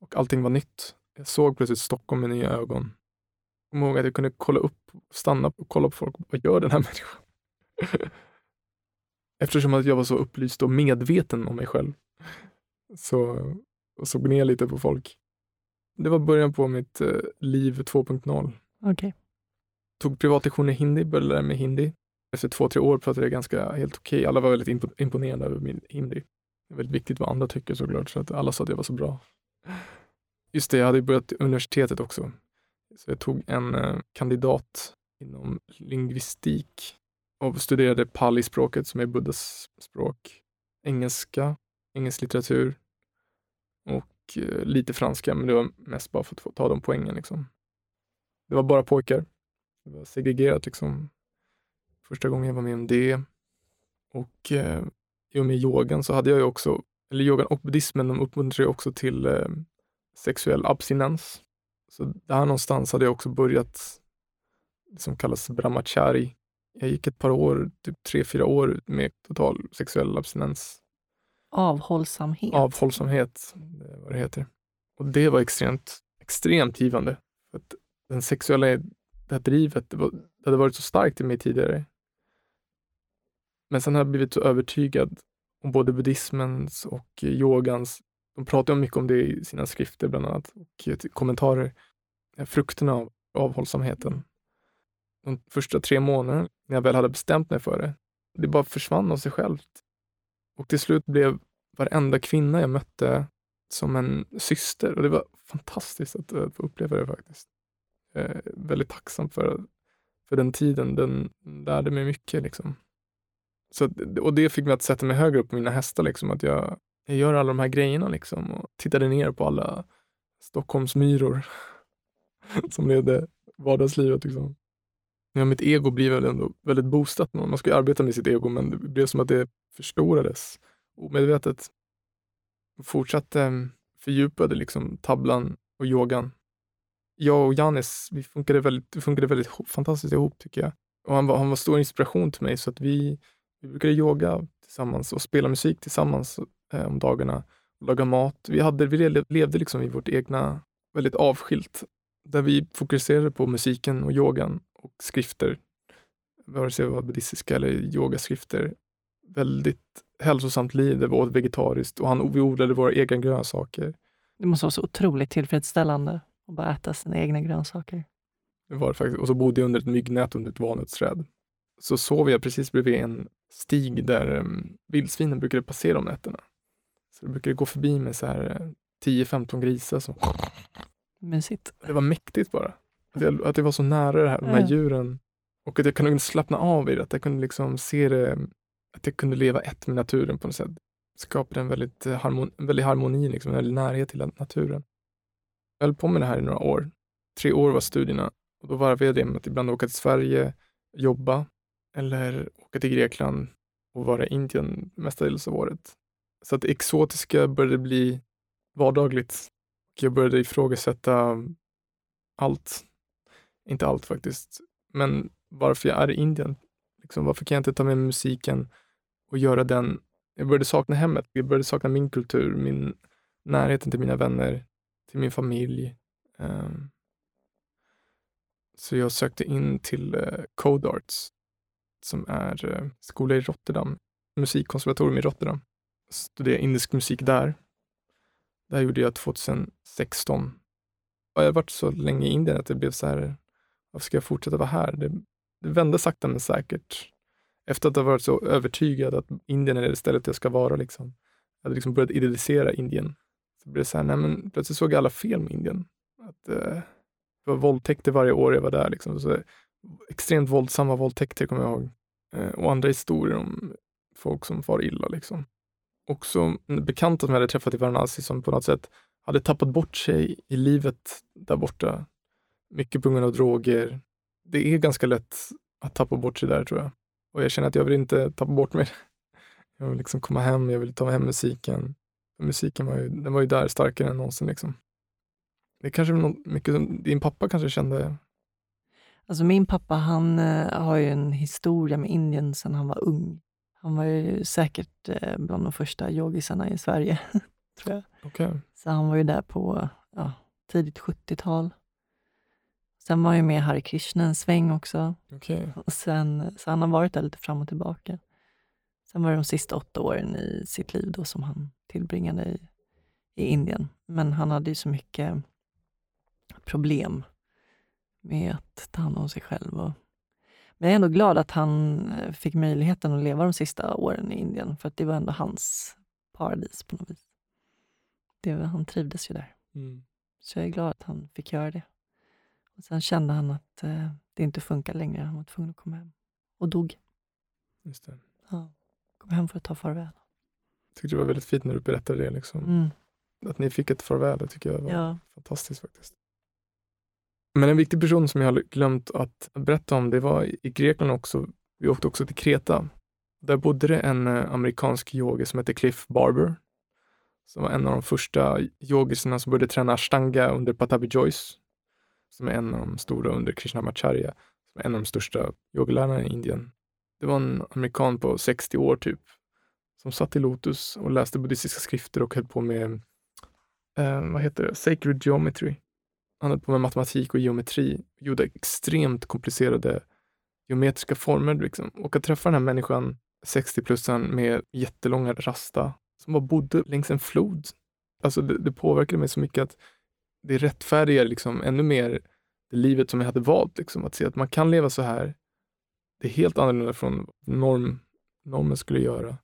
Och allting var nytt. Jag såg plötsligt Stockholm med nya ögon. Jag kommer ihåg att jag kunde kolla upp, stanna och kolla på folk. Vad gör den här människan? Eftersom att jag var så upplyst och medveten om mig själv. Så och såg ner lite på folk. Det var början på mitt eh, liv 2.0. Okay. Tog privatlektioner i hindi, började lära mig hindi. Efter två, tre år pratade jag ganska helt okej. Okay. Alla var väldigt imponerade över min hindi. Det är väldigt viktigt vad andra tycker såklart, så att alla sa att jag var så bra. Just det, jag hade börjat universitetet också. Så jag tog en eh, kandidat inom lingvistik och studerade pali-språket som är buddhas språk. Engelska, engelsk litteratur och eh, lite franska, men det var mest bara för att få ta de poängen. Liksom. Det var bara pojkar. Det var segregerat liksom. Första gången jag var med om det. Och eh, i och med yogan så hade jag ju också, eller yogan och buddhismen, de uppmuntrar ju också till eh, sexuell abstinens. Så där någonstans hade jag också börjat, det som kallas brahmachari. Jag gick ett par år, typ tre, fyra år med total sexuell abstinens. Avhållsamhet. Avhållsamhet, det vad det heter. Och det var extremt, extremt givande. För att den sexuella, det här drivet, det, var, det hade varit så starkt i mig tidigare. Men sen har jag blivit så övertygad om både buddhismens och yogans. De pratar mycket om det i sina skrifter bland annat och kommentarer. Frukterna av avhållsamheten. De första tre månaderna, när jag väl hade bestämt mig för det, det bara försvann av sig självt. Och till slut blev varenda kvinna jag mötte som en syster och det var fantastiskt att, att få uppleva det faktiskt. Jag är väldigt tacksam för, för den tiden. Den lärde mig mycket. Liksom. Så, och det fick mig att sätta mig högre upp på mina hästar. Liksom, att jag, jag gör alla de här grejerna liksom, och tittade ner på alla Stockholmsmyror som levde vardagslivet. Liksom. Ja, mitt ego blir väl ändå väldigt boostat. Man ska ju arbeta med sitt ego, men det blev som att det förstorades omedvetet. Fortsatte mm, fördjupade liksom tablan och yogan. Jag och Janis, vi funkade väldigt, vi funkade väldigt fantastiskt ihop tycker jag. Och han var, han var stor inspiration till mig så att vi, vi brukade yoga tillsammans och spela musik tillsammans eh, om dagarna. Och laga mat. Vi, hade, vi levde liksom i vårt egna, väldigt avskilt. Där vi fokuserade på musiken och yogan och skrifter. Vare sig det var buddhistiska eller yogaskrifter. Väldigt hälsosamt liv där vi åt vegetariskt och han, vi odlade våra egna grönsaker. Det måste vara så otroligt tillfredsställande att bara äta sina egna grönsaker. Det var det faktiskt. Och så bodde jag under ett myggnät under ett valnötsträd. Så sov jag precis bredvid en stig där um, vildsvinen brukade passera om nätterna. Så det brukade gå förbi med så här 10-15 eh, grisar som... Mysigt. Det var mäktigt bara. Att jag, att jag var så nära det här, de här djuren. Och att jag kunde slappna av i det. Att jag kunde liksom se det, att jag kunde leva ett med naturen på något sätt. Skapade en väldigt eh, harmoni, en väldigt harmoni, liksom, en väldigt närhet till naturen. Jag höll på med det här i några år. Tre år var studierna. Och då varvade jag det med att ibland åka till Sverige, jobba eller åka till Grekland och vara i Indien mestadels av året. Så att det exotiska började bli vardagligt. Jag började ifrågasätta allt. Inte allt faktiskt, men varför jag är i Indien. Liksom, varför kan jag inte ta med musiken och göra den? Jag började sakna hemmet. Jag började sakna min kultur, min närheten till mina vänner, till min familj. Um, så jag sökte in till uh, Code Arts som är uh, skola i Rotterdam, musikkonservatorium i Rotterdam. Studerade indisk musik där. Där gjorde jag 2016. Och jag har varit så länge i Indien att det blev så här, varför ska jag fortsätta vara här? Det, det vände sakta men säkert. Efter att ha varit så övertygad att Indien är det stället jag ska vara. Liksom. Jag hade liksom börjat idealisera Indien. Så blev det så här, nej men plötsligt såg jag alla fel med Indien. Att, eh, det var våldtäkter varje år jag var där. Liksom. Så, extremt våldsamma våldtäkter kommer jag ihåg. Eh, och andra historier om folk som far illa. Liksom. Också bekanta som jag hade träffat i Varanasi som på något sätt hade tappat bort sig i livet, där borta. Mycket på grund av droger. Det är ganska lätt att tappa bort sig där tror jag. Och jag känner att jag vill inte tappa bort mig. Jag vill liksom komma hem, jag vill ta hem musiken. Musiken var ju, den var ju där starkare än någonsin. Liksom. Det är kanske något, mycket som din pappa kanske kände. Alltså min pappa han eh, har ju en historia med Indien sedan han var ung. Han var ju säkert eh, bland de första yogisarna i Sverige, tror jag. Okay. Så han var ju där på ja, tidigt 70-tal. Sen var han ju med Hare Krishna en sväng också. Okay. Och sen, så han har varit där lite fram och tillbaka. Sen var det de sista åtta åren i sitt liv då som han tillbringade i, i Indien. Men han hade ju så mycket problem med att ta hand om sig själv. Och, men jag är ändå glad att han eh, fick möjligheten att leva de sista åren i Indien, för att det var ändå hans paradis på något vis. Det, han trivdes ju där. Mm. Så jag är glad att han fick göra det. Och Sen kände han att eh, det inte funkar längre. Han var tvungen att komma hem. Och dog. Just det. Ja. Kom hem för att ta farväl. Jag tyckte det var väldigt fint när du berättade det. Liksom. Mm. Att ni fick ett farväl, det tycker jag var Ja. fantastiskt faktiskt. Men en viktig person som jag har glömt att berätta om, det var i Grekland också. Vi åkte också till Kreta. Där bodde det en eh, amerikansk yogi som hette Cliff Barber. Som var en av de första yogiserna som började träna ashtanga under Patabi Joyce. Som är en av de stora under Krishnamacharya. Som är en av de största yogalärarna i Indien. Det var en amerikan på 60 år typ. Som satt i Lotus och läste buddhistiska skrifter och höll på med, eh, vad heter det, sacred geometry. Han höll på med matematik och geometri. Gjorde extremt komplicerade geometriska former. Liksom. Och att träffa den här människan, 60-plussaren med jättelånga rasta, som bara bodde längs en flod. Alltså det, det påverkade mig så mycket att det rättfärdigar liksom ännu mer det livet som jag hade valt. Liksom. Att se att man kan leva så här. Det är helt annorlunda från norm, normen skulle göra.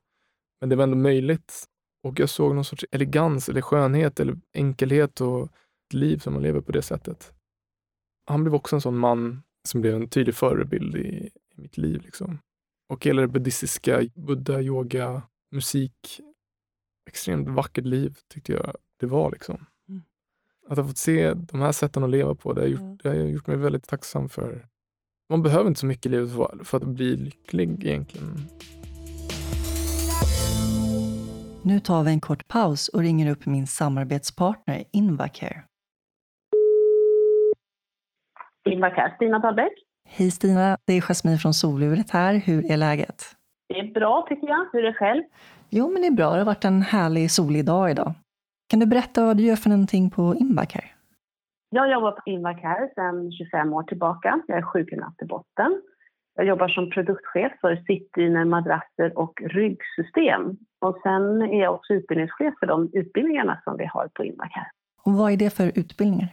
Men det var ändå möjligt. Och jag såg någon sorts elegans eller skönhet eller enkelhet och liv som man lever på det sättet. Han blev också en sån man som blev en tydlig förebild i, i mitt liv. Liksom. Och hela det buddhistiska, buddha, yoga, musik, extremt vackert liv tyckte jag det var. Liksom. Mm. Att ha fått se de här sätten att leva på, det har, gjort, det har gjort mig väldigt tacksam för. Man behöver inte så mycket i livet för, för att bli lycklig egentligen. Nu tar vi en kort paus och ringer upp min samarbetspartner Invacare. Invacare, Stina Dahlbäck. Hej Stina, det är Jasmine från Soluret här. Hur är läget? Det är bra tycker jag. Hur är det själv? Jo, men det är bra. Det har varit en härlig solig dag idag. Kan du berätta vad du gör för någonting på Invacare? Jag jobbar på Invacare sedan 25 år tillbaka. Jag är sjukgymnast i botten. Jag jobbar som produktchef för sittdynor, madrasser och ryggsystem. Och sen är jag också utbildningschef för de utbildningarna som vi har på Invacare. Och vad är det för utbildningar?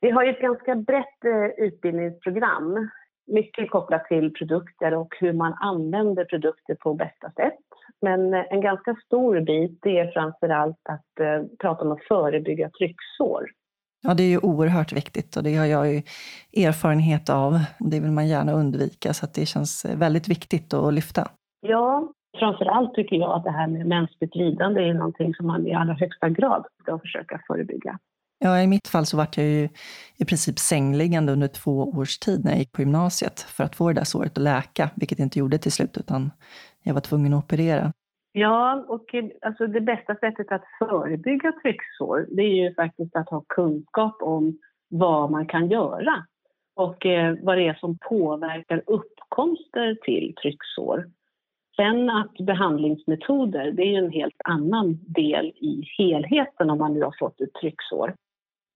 Vi har ju ett ganska brett eh, utbildningsprogram. Mycket kopplat till produkter och hur man använder produkter på bästa sätt. Men eh, en ganska stor bit är framför allt att eh, prata om att förebygga trycksår. Ja, det är ju oerhört viktigt och det har jag ju erfarenhet av. Det vill man gärna undvika, så att det känns väldigt viktigt att lyfta. Ja, framför allt tycker jag att det här med mänskligt lidande är någonting som man i allra högsta grad ska försöka förebygga. Ja, I mitt fall så vart jag ju i princip sängliggande under två års tid när jag gick på gymnasiet för att få det där såret att läka, vilket jag inte gjorde till slut, utan jag var tvungen att operera. Ja, och alltså det bästa sättet att förebygga trycksår det är ju faktiskt att ha kunskap om vad man kan göra och eh, vad det är som påverkar uppkomster till trycksår. Sen att behandlingsmetoder, det är ju en helt annan del i helheten om man nu har fått ett trycksår.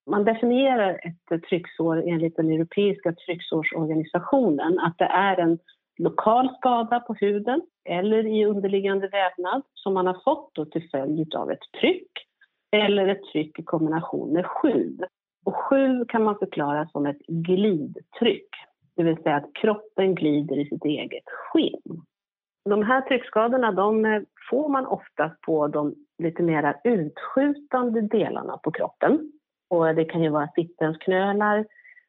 Man definierar ett trycksår enligt den europeiska trycksårsorganisationen att det är en lokal skada på huden eller i underliggande vävnad som man har fått då till följd av ett tryck eller ett tryck i kombination med sjuv. Och sjuv kan man förklara som ett glidtryck, det vill säga att kroppen glider i sitt eget skinn. De här tryckskadorna de får man oftast på de lite mer utskjutande delarna på kroppen. Och det kan ju vara sittensknölar,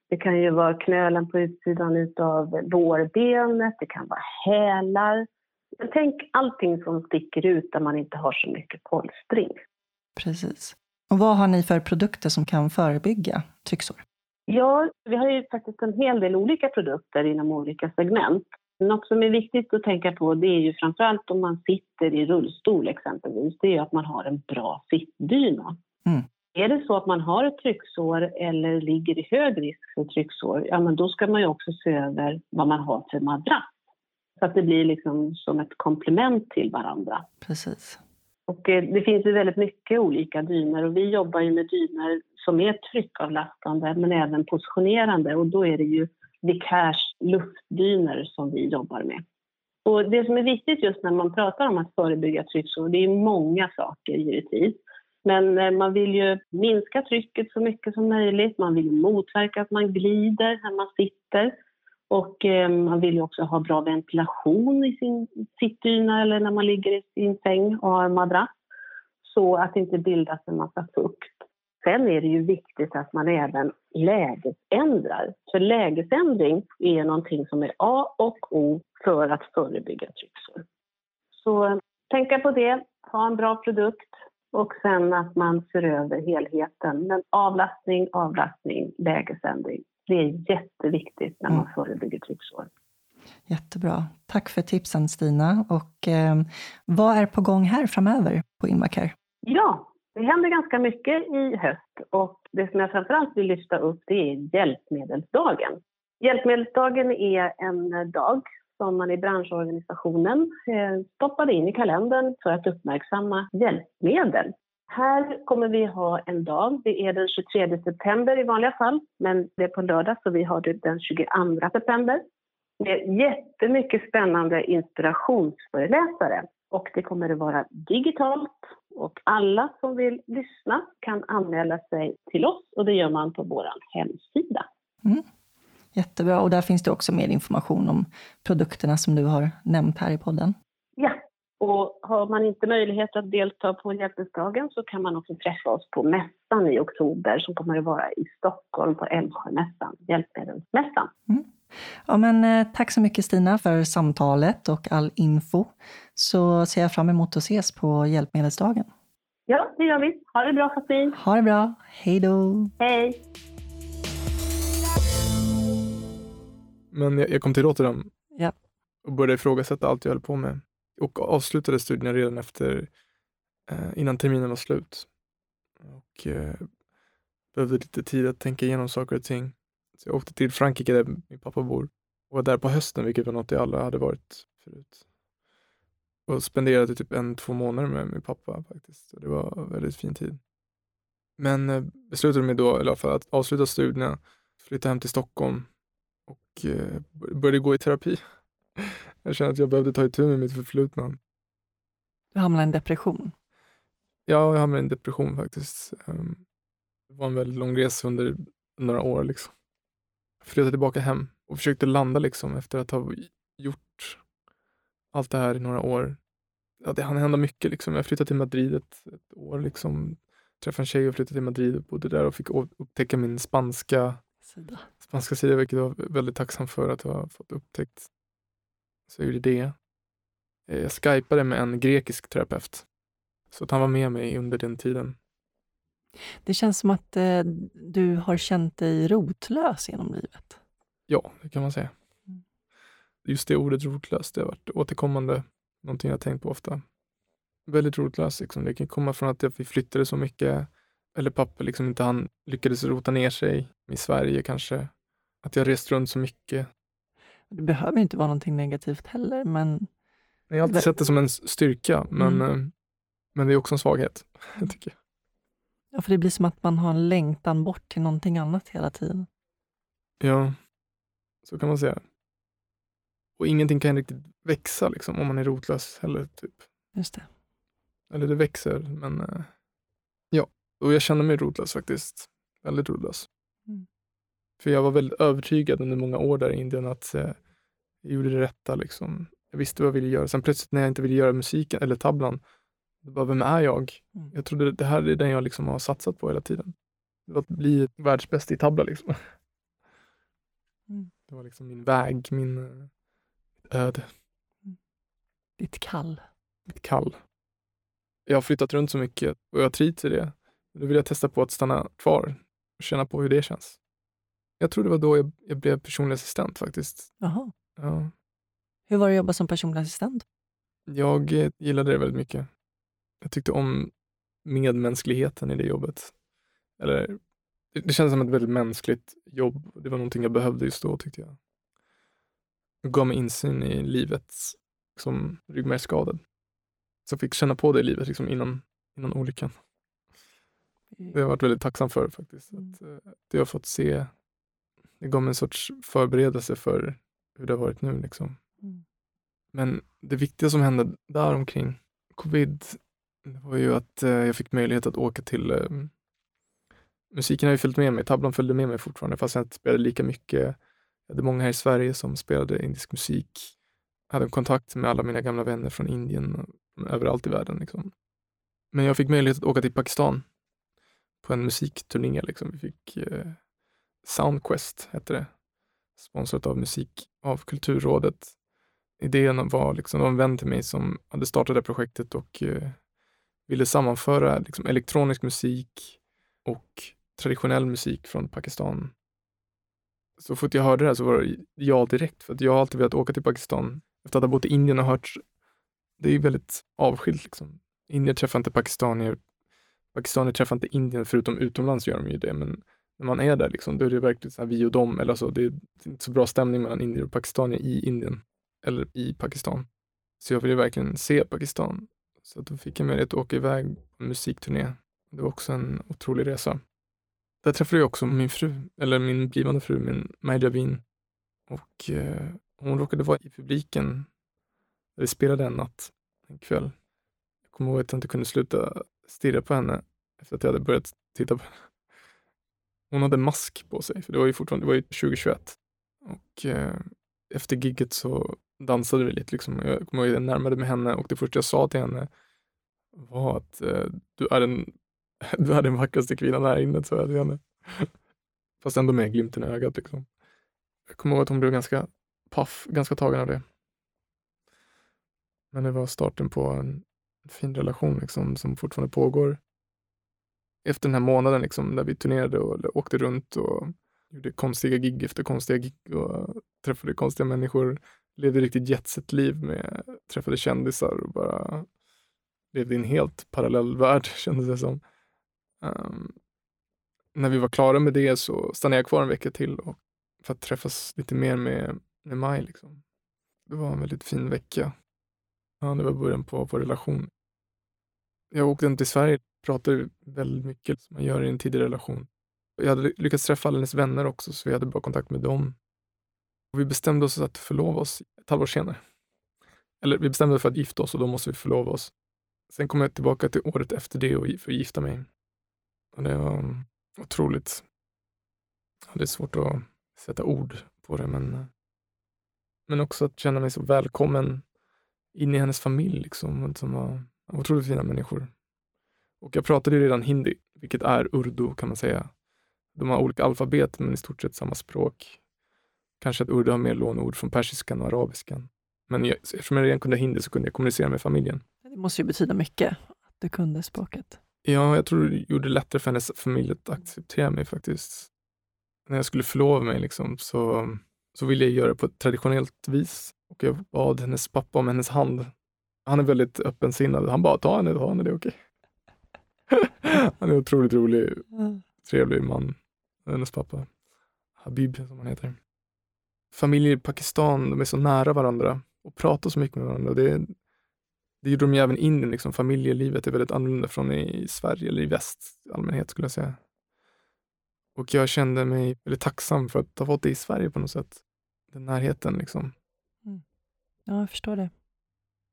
det kan ju vara knölen på utsidan av lårbenet, det kan vara hälar. Men tänk allting som sticker ut där man inte har så mycket polstring. Precis. Och vad har ni för produkter som kan förebygga trycksår? Ja, vi har ju faktiskt en hel del olika produkter inom olika segment. Något som är viktigt att tänka på det är ju framförallt om man sitter i rullstol exempelvis, det är att man har en bra sittdyna. Mm. Är det så att man har ett trycksår eller ligger i hög risk för trycksår, ja men då ska man ju också se över vad man har för madrass. Så att det blir liksom som ett komplement till varandra. Precis. Och eh, det finns ju väldigt mycket olika dyner och vi jobbar ju med dyner som är tryckavlastande men även positionerande och då är det ju Vicares luftdyner som vi jobbar med. Och det som är viktigt just när man pratar om att förebygga trycksår, det är många saker givetvis. Men eh, man vill ju minska trycket så mycket som möjligt, man vill motverka att man glider när man sitter och eh, man vill ju också ha bra ventilation i sin sittdyna eller när man ligger i sin säng och har madrass så att det inte bildas en massa fukt. Sen är det ju viktigt att man även lägesändrar. För lägesändring är någonting som är A och O för att förebygga trycksår. Så eh, tänka på det, ha en bra produkt och sen att man ser över helheten. Men avlastning, avlastning, lägesändring. Det är jätteviktigt när man Mm. förebygger trycksår. Jättebra. Tack för tipsen Stina. Och eh, vad är på gång här framöver på Invacare? Ja, det händer ganska mycket i höst och det som jag framförallt vill lyfta upp det är hjälpmedelsdagen. Hjälpmedelsdagen är en dag som man i branschorganisationen eh, stoppade in i kalendern för att uppmärksamma hjälpmedel. Här kommer vi ha en dag, det är den 23 september i vanliga fall, men det är på lördag så vi har det den 22 september. Det är jättemycket spännande inspirationsföreläsare och det kommer att vara digitalt och alla som vill lyssna kan anmäla sig till oss och det gör man på vår hemsida. Mm. Jättebra. Och där finns det också mer information om produkterna som du har nämnt här i podden. Ja, och har man inte möjlighet att delta på Hjälpmedelsdagen så kan man också träffa oss på mässan i oktober som kommer att vara i Stockholm på Älvsjömässan, Hjälpmedelsmässan. Ja, men, eh, tack så mycket Stina för samtalet och all info. Så ser jag fram emot att ses på Hjälpmedelsdagen. Ja, det gör vi. Ha det bra Katrin. Ha det bra. Hej då! Hej! Men jag, jag kom till Rotterdam Ja. och började ifrågasätta allt jag höll på med. Och avslutade studierna redan efter, eh, innan terminen var slut. Och eh, behövde lite tid att tänka igenom saker och ting. Så jag åkte till Frankrike där min pappa bor och var där på hösten, vilket var något jag aldrig hade varit förut. Och spenderade typ en, två månader med min pappa faktiskt. Och det var en väldigt fin tid. Men eh, beslutade mig då i alla fall att avsluta studierna, flytta hem till Stockholm och eh, började gå i terapi. Jag kände att jag behövde ta itu med mitt förflutna. Du hamnade i en depression. Ja, jag hamnade i en depression faktiskt. Ehm, Det var en väldigt lång resa under några år. Liksom. Jag flyttade tillbaka hem och försökte landa liksom efter att ha gjort allt det här i några år. Ja, det hann hända mycket. Liksom. Jag flyttade till Madrid ett, ett år. Liksom. Träffade en tjej och flyttade till Madrid och bodde där och fick upptäcka min spanska Sida. Spanska sida, vilket jag var väldigt tacksam för att ha fått upptäckt. Så jag gjorde det. Eh, Jag skypade med en grekisk terapeut. Så att han var med mig under den tiden. Det känns som att eh, du har känt dig rotlös genom livet. Ja, det kan man säga. Mm. Just det ordet rotlös, det har varit återkommande. Någonting jag tänkt på ofta. Väldigt rotlös. Liksom. Det kan komma från att vi flyttade så mycket. Eller pappa liksom inte han lyckades rota ner sig i Sverige kanske. Att jag rest runt så mycket. Det behöver inte vara någonting negativt heller, men Jag har alltid sett det som en styrka, men, Mm. eh, men det är också en svaghet. tycker jag. ja, för det blir som att man har en längtan bort till någonting annat hela tiden. Ja, så kan man säga. Och ingenting kan riktigt växa liksom, om man är rotlös heller. Typ. Just det. Eller det växer, men eh, ja. Och jag känner mig rotlös faktiskt. Väldigt rotlös. Mm. För jag var väldigt övertygad under många år där i Indien att eh, jag gjorde det rätta. Liksom. Jag visste vad jag ville göra. Sen plötsligt när jag inte ville göra musiken eller tablan, då bara, vem är jag? Mm. Jag trodde det här är den jag liksom har satsat på hela tiden. Det var att bli världsbäst i tabla liksom. Mm. Det var liksom min väg, min eh, öde, Ditt kall. mitt kall. Jag har flyttat runt så mycket och jag trivs i det. Nu vill jag testa på att stanna kvar och känna på hur det känns. Jag tror det var då jag, jag blev personlig assistent faktiskt. Jaha. Ja. Hur var det att jobba som personlig assistent? Jag eh, gillade det väldigt mycket. Jag tyckte om medmänskligheten i det jobbet. Eller, det, kändes som ett väldigt mänskligt jobb. Det var någonting jag behövde just då tyckte jag. Det gav mig insyn i livet som ryggmärgsskadad. Så jag fick känna på det i livet liksom innan, innan olyckan. Det har jag varit väldigt tacksam för faktiskt. Mm. Att, eh, det jag har fått se, det gav mig en sorts förberedelse för hur det har varit nu. Liksom. Mm. Men det viktiga som hände där omkring covid var ju att eh, jag fick möjlighet att åka till eh, Musiken har ju följt med mig, tavlan följde med mig fortfarande fast jag inte spelade lika mycket. Jag hade många här i Sverige som spelade indisk musik. Jag hade kontakt med alla mina gamla vänner från Indien och överallt i världen. Liksom. Men jag fick möjlighet att åka till Pakistan på en musikturné. Liksom. Vi fick eh, Soundquest, hette det. Sponsrat av musik av Kulturrådet. Idén var, liksom, det var en vän till mig som hade startat det projektet och eh, ville sammanföra liksom, elektronisk musik och traditionell musik från Pakistan. Så fort jag hörde det här så var det ja direkt, för att jag har alltid velat åka till Pakistan efter att ha bott i Indien och hört, det är ju väldigt avskilt liksom. Indier träffar inte pakistanier, pakistanier träffar inte Indien, förutom utomlands gör de ju det, men när man är där liksom, då är det verkligen så här vi och dem, eller så, det är inte så bra stämning mellan indier och pakistanier i Indien, eller i Pakistan. Så jag ville verkligen se Pakistan. Så då fick jag möjlighet att åka iväg på en musikturné. Det var också en otrolig resa. Där träffade jag också min fru, eller min blivande fru, min Maja Och eh, hon råkade vara i publiken där vi spelade en natt, en kväll. Jag kommer ihåg att jag inte kunde sluta stirra på henne efter att jag hade börjat titta på henne. Hon hade mask på sig, för det var ju fortfarande det var ju 2021. Och eh, efter gigget så dansade vi lite. Liksom. Jag kommer ihåg att jag närmade mig henne och det första jag sa till henne var att eh, du, är den, du är den vackraste kvinnan här inne, sa jag till henne. Fast ändå med glimten i ögat. Liksom. Jag kommer ihåg att hon blev ganska paff, ganska tagen av det. Men det var starten på en fin relation liksom, som fortfarande pågår. Efter den här månaden liksom, där vi turnerade och åkte runt och gjorde konstiga gig efter konstiga gig och träffade konstiga människor. Levde riktigt jetset-liv med, träffade kändisar och bara levde i en helt parallell värld kändes det som. Um, när vi var klara med det så stannade jag kvar en vecka till och, för att träffas lite mer med, med Maj. Liksom. Det var en väldigt fin vecka. Ja, det var början på vår relation. Jag åkte inte till Sverige, pratade väldigt mycket som man gör i en tidig relation. Jag hade lyckats träffa alla hennes vänner också, så vi hade bra kontakt med dem. Och vi bestämde oss att förlova oss ett halvår senare. Eller vi bestämde oss för att gifta oss och då måste vi förlova oss. Sen kom jag tillbaka till året efter det och för att gifta mig. Och det var otroligt. Det är svårt att sätta ord på det, men, men också att känna mig så välkommen in i hennes familj, liksom, som var otroligt fina människor. Och jag pratade ju redan hindi, vilket är urdu kan man säga. De har olika alfabet, men i stort sett samma språk. Kanske att urdu har mer lånord från persiskan och arabiskan. Men jag, eftersom jag redan kunde hindi så kunde jag kommunicera med familjen. Det måste ju betyda mycket att du kunde språket. Ja, jag tror det gjorde det lättare för hennes familj att acceptera mig faktiskt. När jag skulle förlova mig liksom, så, så ville jag göra det på ett traditionellt vis. Och jag bad hennes pappa om hennes hand. Han är väldigt öppensinnad. Han bara, ta henne, ta henne, det är okej. Han är otroligt rolig, trevlig man. Hennes pappa. Habib, som han heter. Familjer i Pakistan, de är så nära varandra och pratar så mycket med varandra. Det, det gjorde de ju även i Indien. Liksom. Familjelivet är väldigt annorlunda från i Sverige eller i väst i allmänhet skulle jag säga. Och jag kände mig väldigt tacksam för att ha fått det i Sverige på något sätt. Den närheten liksom. Ja, jag förstår det.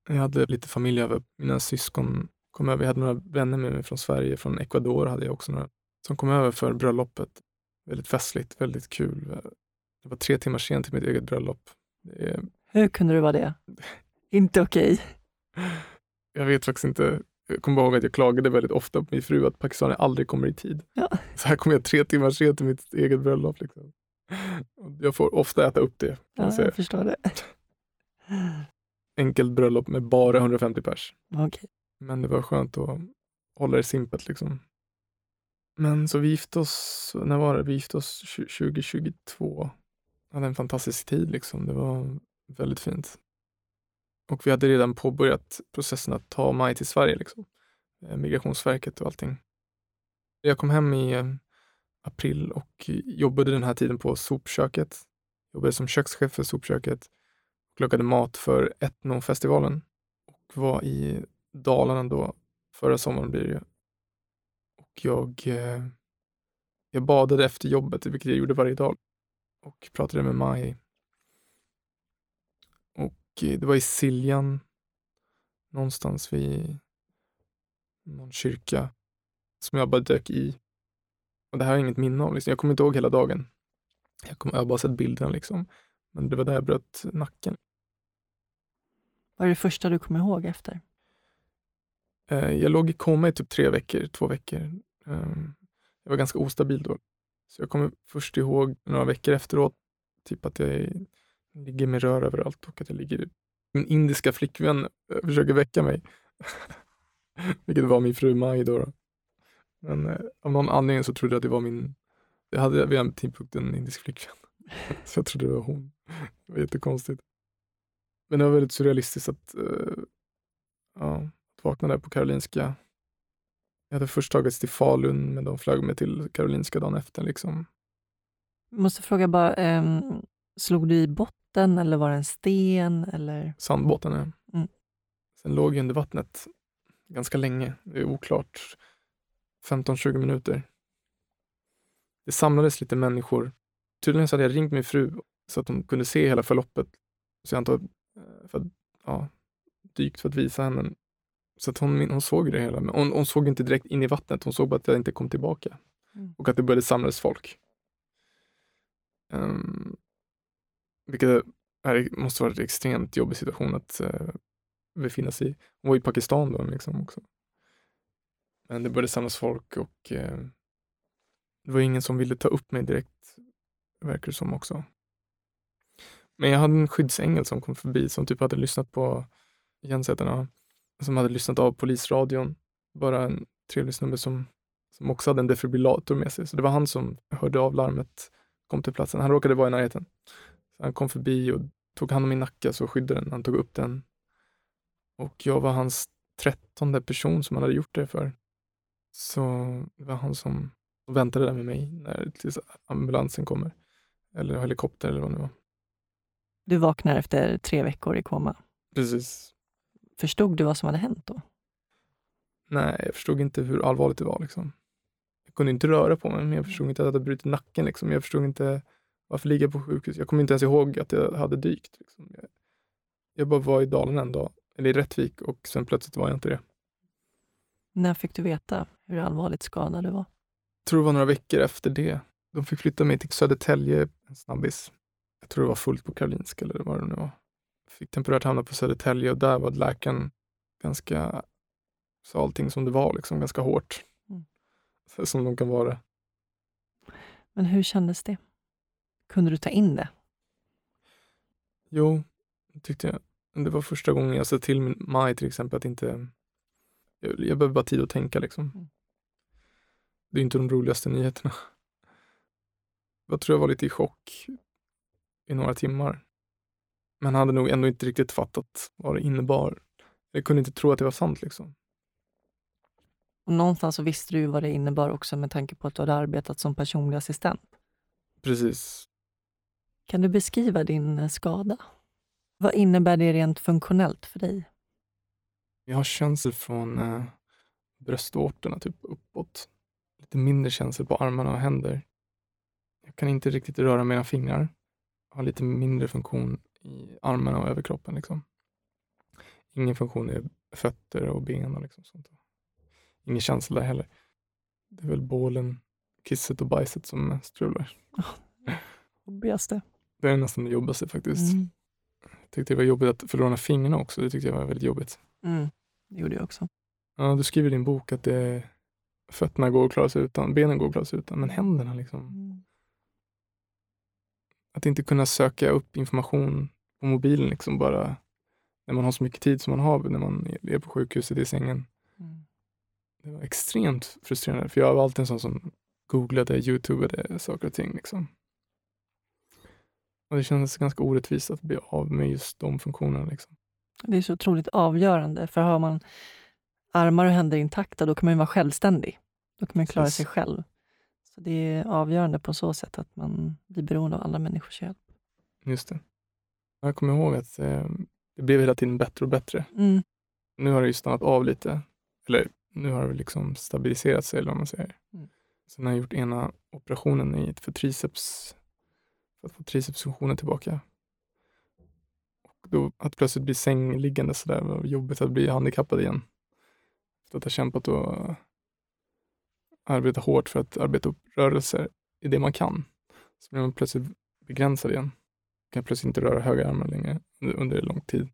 Jag hade lite familj över. Mina syskon kom över. Jag hade några vänner med mig från Sverige. Från Ecuador hade jag också några som kom över för bröllopet. Väldigt festligt, väldigt kul. Det var tre timmar sent till mitt eget bröllop. Är... Hur kunde du vara det? Inte okej. Jag vet faktiskt inte. Jag kommer ihåg att jag klagade väldigt ofta på min fru att pakistanier aldrig kommer i tid. Ja. Så här kommer jag tre timmar sent till mitt eget bröllop. Liksom. Jag får ofta äta upp det. Ja, jag förstår det. Enkelt bröllop med bara 150 pers. Okej. Men det var skönt att hålla det simpelt. Liksom. Men så vi gifte oss, när var det? Vi gifte oss 2022. Vi hade en fantastisk tid liksom. Det var väldigt fint. Och vi hade redan påbörjat processen att ta Maj till Sverige. Liksom. Eh, Migrationsverket och allting. Jag kom hem i eh, april och jobbade den här tiden på sopköket. Jobbade som kökschef för sopköket och lagade mat för Etnofestivalen och var i Dalarna då, förra sommaren blir det Och jag, eh, jag badade efter jobbet, vilket jag gjorde varje dag och pratade med Maj. Och eh, det var i Siljan, någonstans vid någon kyrka som jag bara dök i. Och det här har jag inget minne av. Liksom. Jag kommer inte ihåg hela dagen. Jag, kom, jag har bara sett bilderna. Liksom. Men det var där jag bröt nacken. Vad är det första du kommer ihåg efter? Eh, jag låg i koma i typ tre veckor, två veckor. Ehm, jag var ganska ostabil då. Så jag kommer först ihåg några veckor efteråt, typ att jag ligger med rör överallt och att jag ligger... Min indiska flickvän försöker väcka mig. Vilket var min fru Maj då. då. Men eh, av någon anledning så trodde jag att det var min... Jag hade vid en tidpunkt en indisk flickvän. så jag trodde det var hon. Det var jättekonstigt. Men det var väldigt surrealistiskt att, uh, ja, att vakna där på Karolinska. Jag hade först tagits till Falun, men de flög mig till Karolinska dagen efter. Liksom. Måste fråga bara, um, slog du i botten eller var det en sten? Eller? Sandbotten, ja. Mm. Sen låg jag under vattnet ganska länge. Det är oklart. 15-20 minuter. Det samlades lite människor. Tydligen så hade jag ringt min fru så att hon kunde se hela förloppet. Så jag antar eh, för att, ja, dykt för att visa henne. Så att hon, hon såg det hela. Men hon, hon såg inte direkt in i vattnet. Hon såg bara att jag inte kom tillbaka. Mm. Och att det började samlas folk. Um, vilket är, måste vara en extremt jobbig situation att uh, befinna sig i. Hon var i Pakistan då liksom också. Men det började samlas folk och eh, det var ingen som ville ta upp mig direkt, verkar det som också. Men jag hade en skyddsängel som kom förbi som typ hade lyssnat på Jensäterna, som hade lyssnat av polisradion. Bara en trevlig snubbe som, som också hade en defibrillator med sig. Så det var han som hörde av larmet, kom till platsen. Han råkade vara i närheten. Så han kom förbi och tog hand om min nacke, så skyddade den. Han tog upp den. Och jag var hans trettonde person som han hade gjort det för. Så det var han som väntade där med mig när tills ambulansen kommer. Eller helikopter eller vad det var. Du vaknar efter tre veckor i koma? Precis. Förstod du vad som hade hänt då? Nej, jag förstod inte hur allvarligt det var. Liksom. Jag kunde inte röra på mig, men jag förstod inte att jag hade brutit nacken. Liksom. Jag förstod inte varför ligga på sjukhus. Jag kommer inte ens ihåg att jag hade dykt. Liksom. Jag, jag bara var i dalen en dag, eller i Rättvik, och sen plötsligt var jag inte det. När fick du veta hur allvarligt skadad du var? Jag tror det var några veckor efter det. De fick flytta mig till Södertälje, en snabbis. Jag tror det var fullt på Karolinska eller vad det nu var. Fick temporärt hamna på Södertälje och där var läkaren ganska, sa allting som det var, liksom, ganska hårt. Mm. Som de kan vara. Men hur kändes det? Kunde du ta in det? Jo, tyckte jag. Det var första gången jag sa till min Maj till exempel att inte jag, jag behöver bara tid att tänka liksom. Mm. Det är inte de roligaste nyheterna. Jag tror jag var lite i chock i några timmar. Men hade nog ändå inte riktigt fattat vad det innebar. Jag kunde inte tro att det var sant. Liksom. Och någonstans så visste du vad det innebar också med tanke på att du hade arbetat som personlig assistent. Precis. Kan du beskriva din eh, skada? Vad innebär det rent funktionellt för dig? Jag har känsel från eh, bröstvårtorna typ uppåt. Lite mindre känsel på armarna och händer. Jag kan inte riktigt röra mina fingrar. Jag har lite mindre funktion i armarna och överkroppen. Liksom. Ingen funktion i fötter och ben. Och liksom sånt. Ingen känsla där heller. Det är väl bålen, kisset och bajset som strular. Jobbigaste. Det är nästan det jobbigaste faktiskt. Mm. Jag tyckte det var jobbigt att förlora fingrarna också. Det tyckte jag var väldigt jobbigt. Mm. Det gjorde jag också. Ja, du skriver i din bok att det, fötterna går att klara sig utan, benen går att klara sig utan, men händerna liksom. Mm. Att inte kunna söka upp information på mobilen liksom bara när man har så mycket tid som man har när man är på sjukhuset i sängen. Mm. det var extremt frustrerande. För jag var alltid en sån som googlade, youtubade saker och ting. Liksom. Och det kändes ganska orättvist att bli av med just de funktionerna. Liksom. Det är så otroligt avgörande, för har man armar och händer intakta, då kan man vara självständig. Då kan man klara Precis. sig själv. Så det är avgörande på så sätt att man blir beroende av andra människors hjälp. Just det. Jag kommer ihåg att eh, det blev hela tiden bättre och bättre. Mm. Nu har det ju stannat av lite. Eller nu har det liksom stabiliserat sig, eller vad man säger. Mm. Sen har jag gjort ena operationen i, för triceps, för att få tricepsfunktionen tillbaka. Och då att plötsligt bli sängliggande sådär var jobbigt att bli handikappad igen. Efter att ha kämpat och arbetat hårt för att arbeta upp rörelser i det man kan. Så blir man plötsligt begränsad igen. Kan plötsligt inte röra höger armar längre under, lång tid.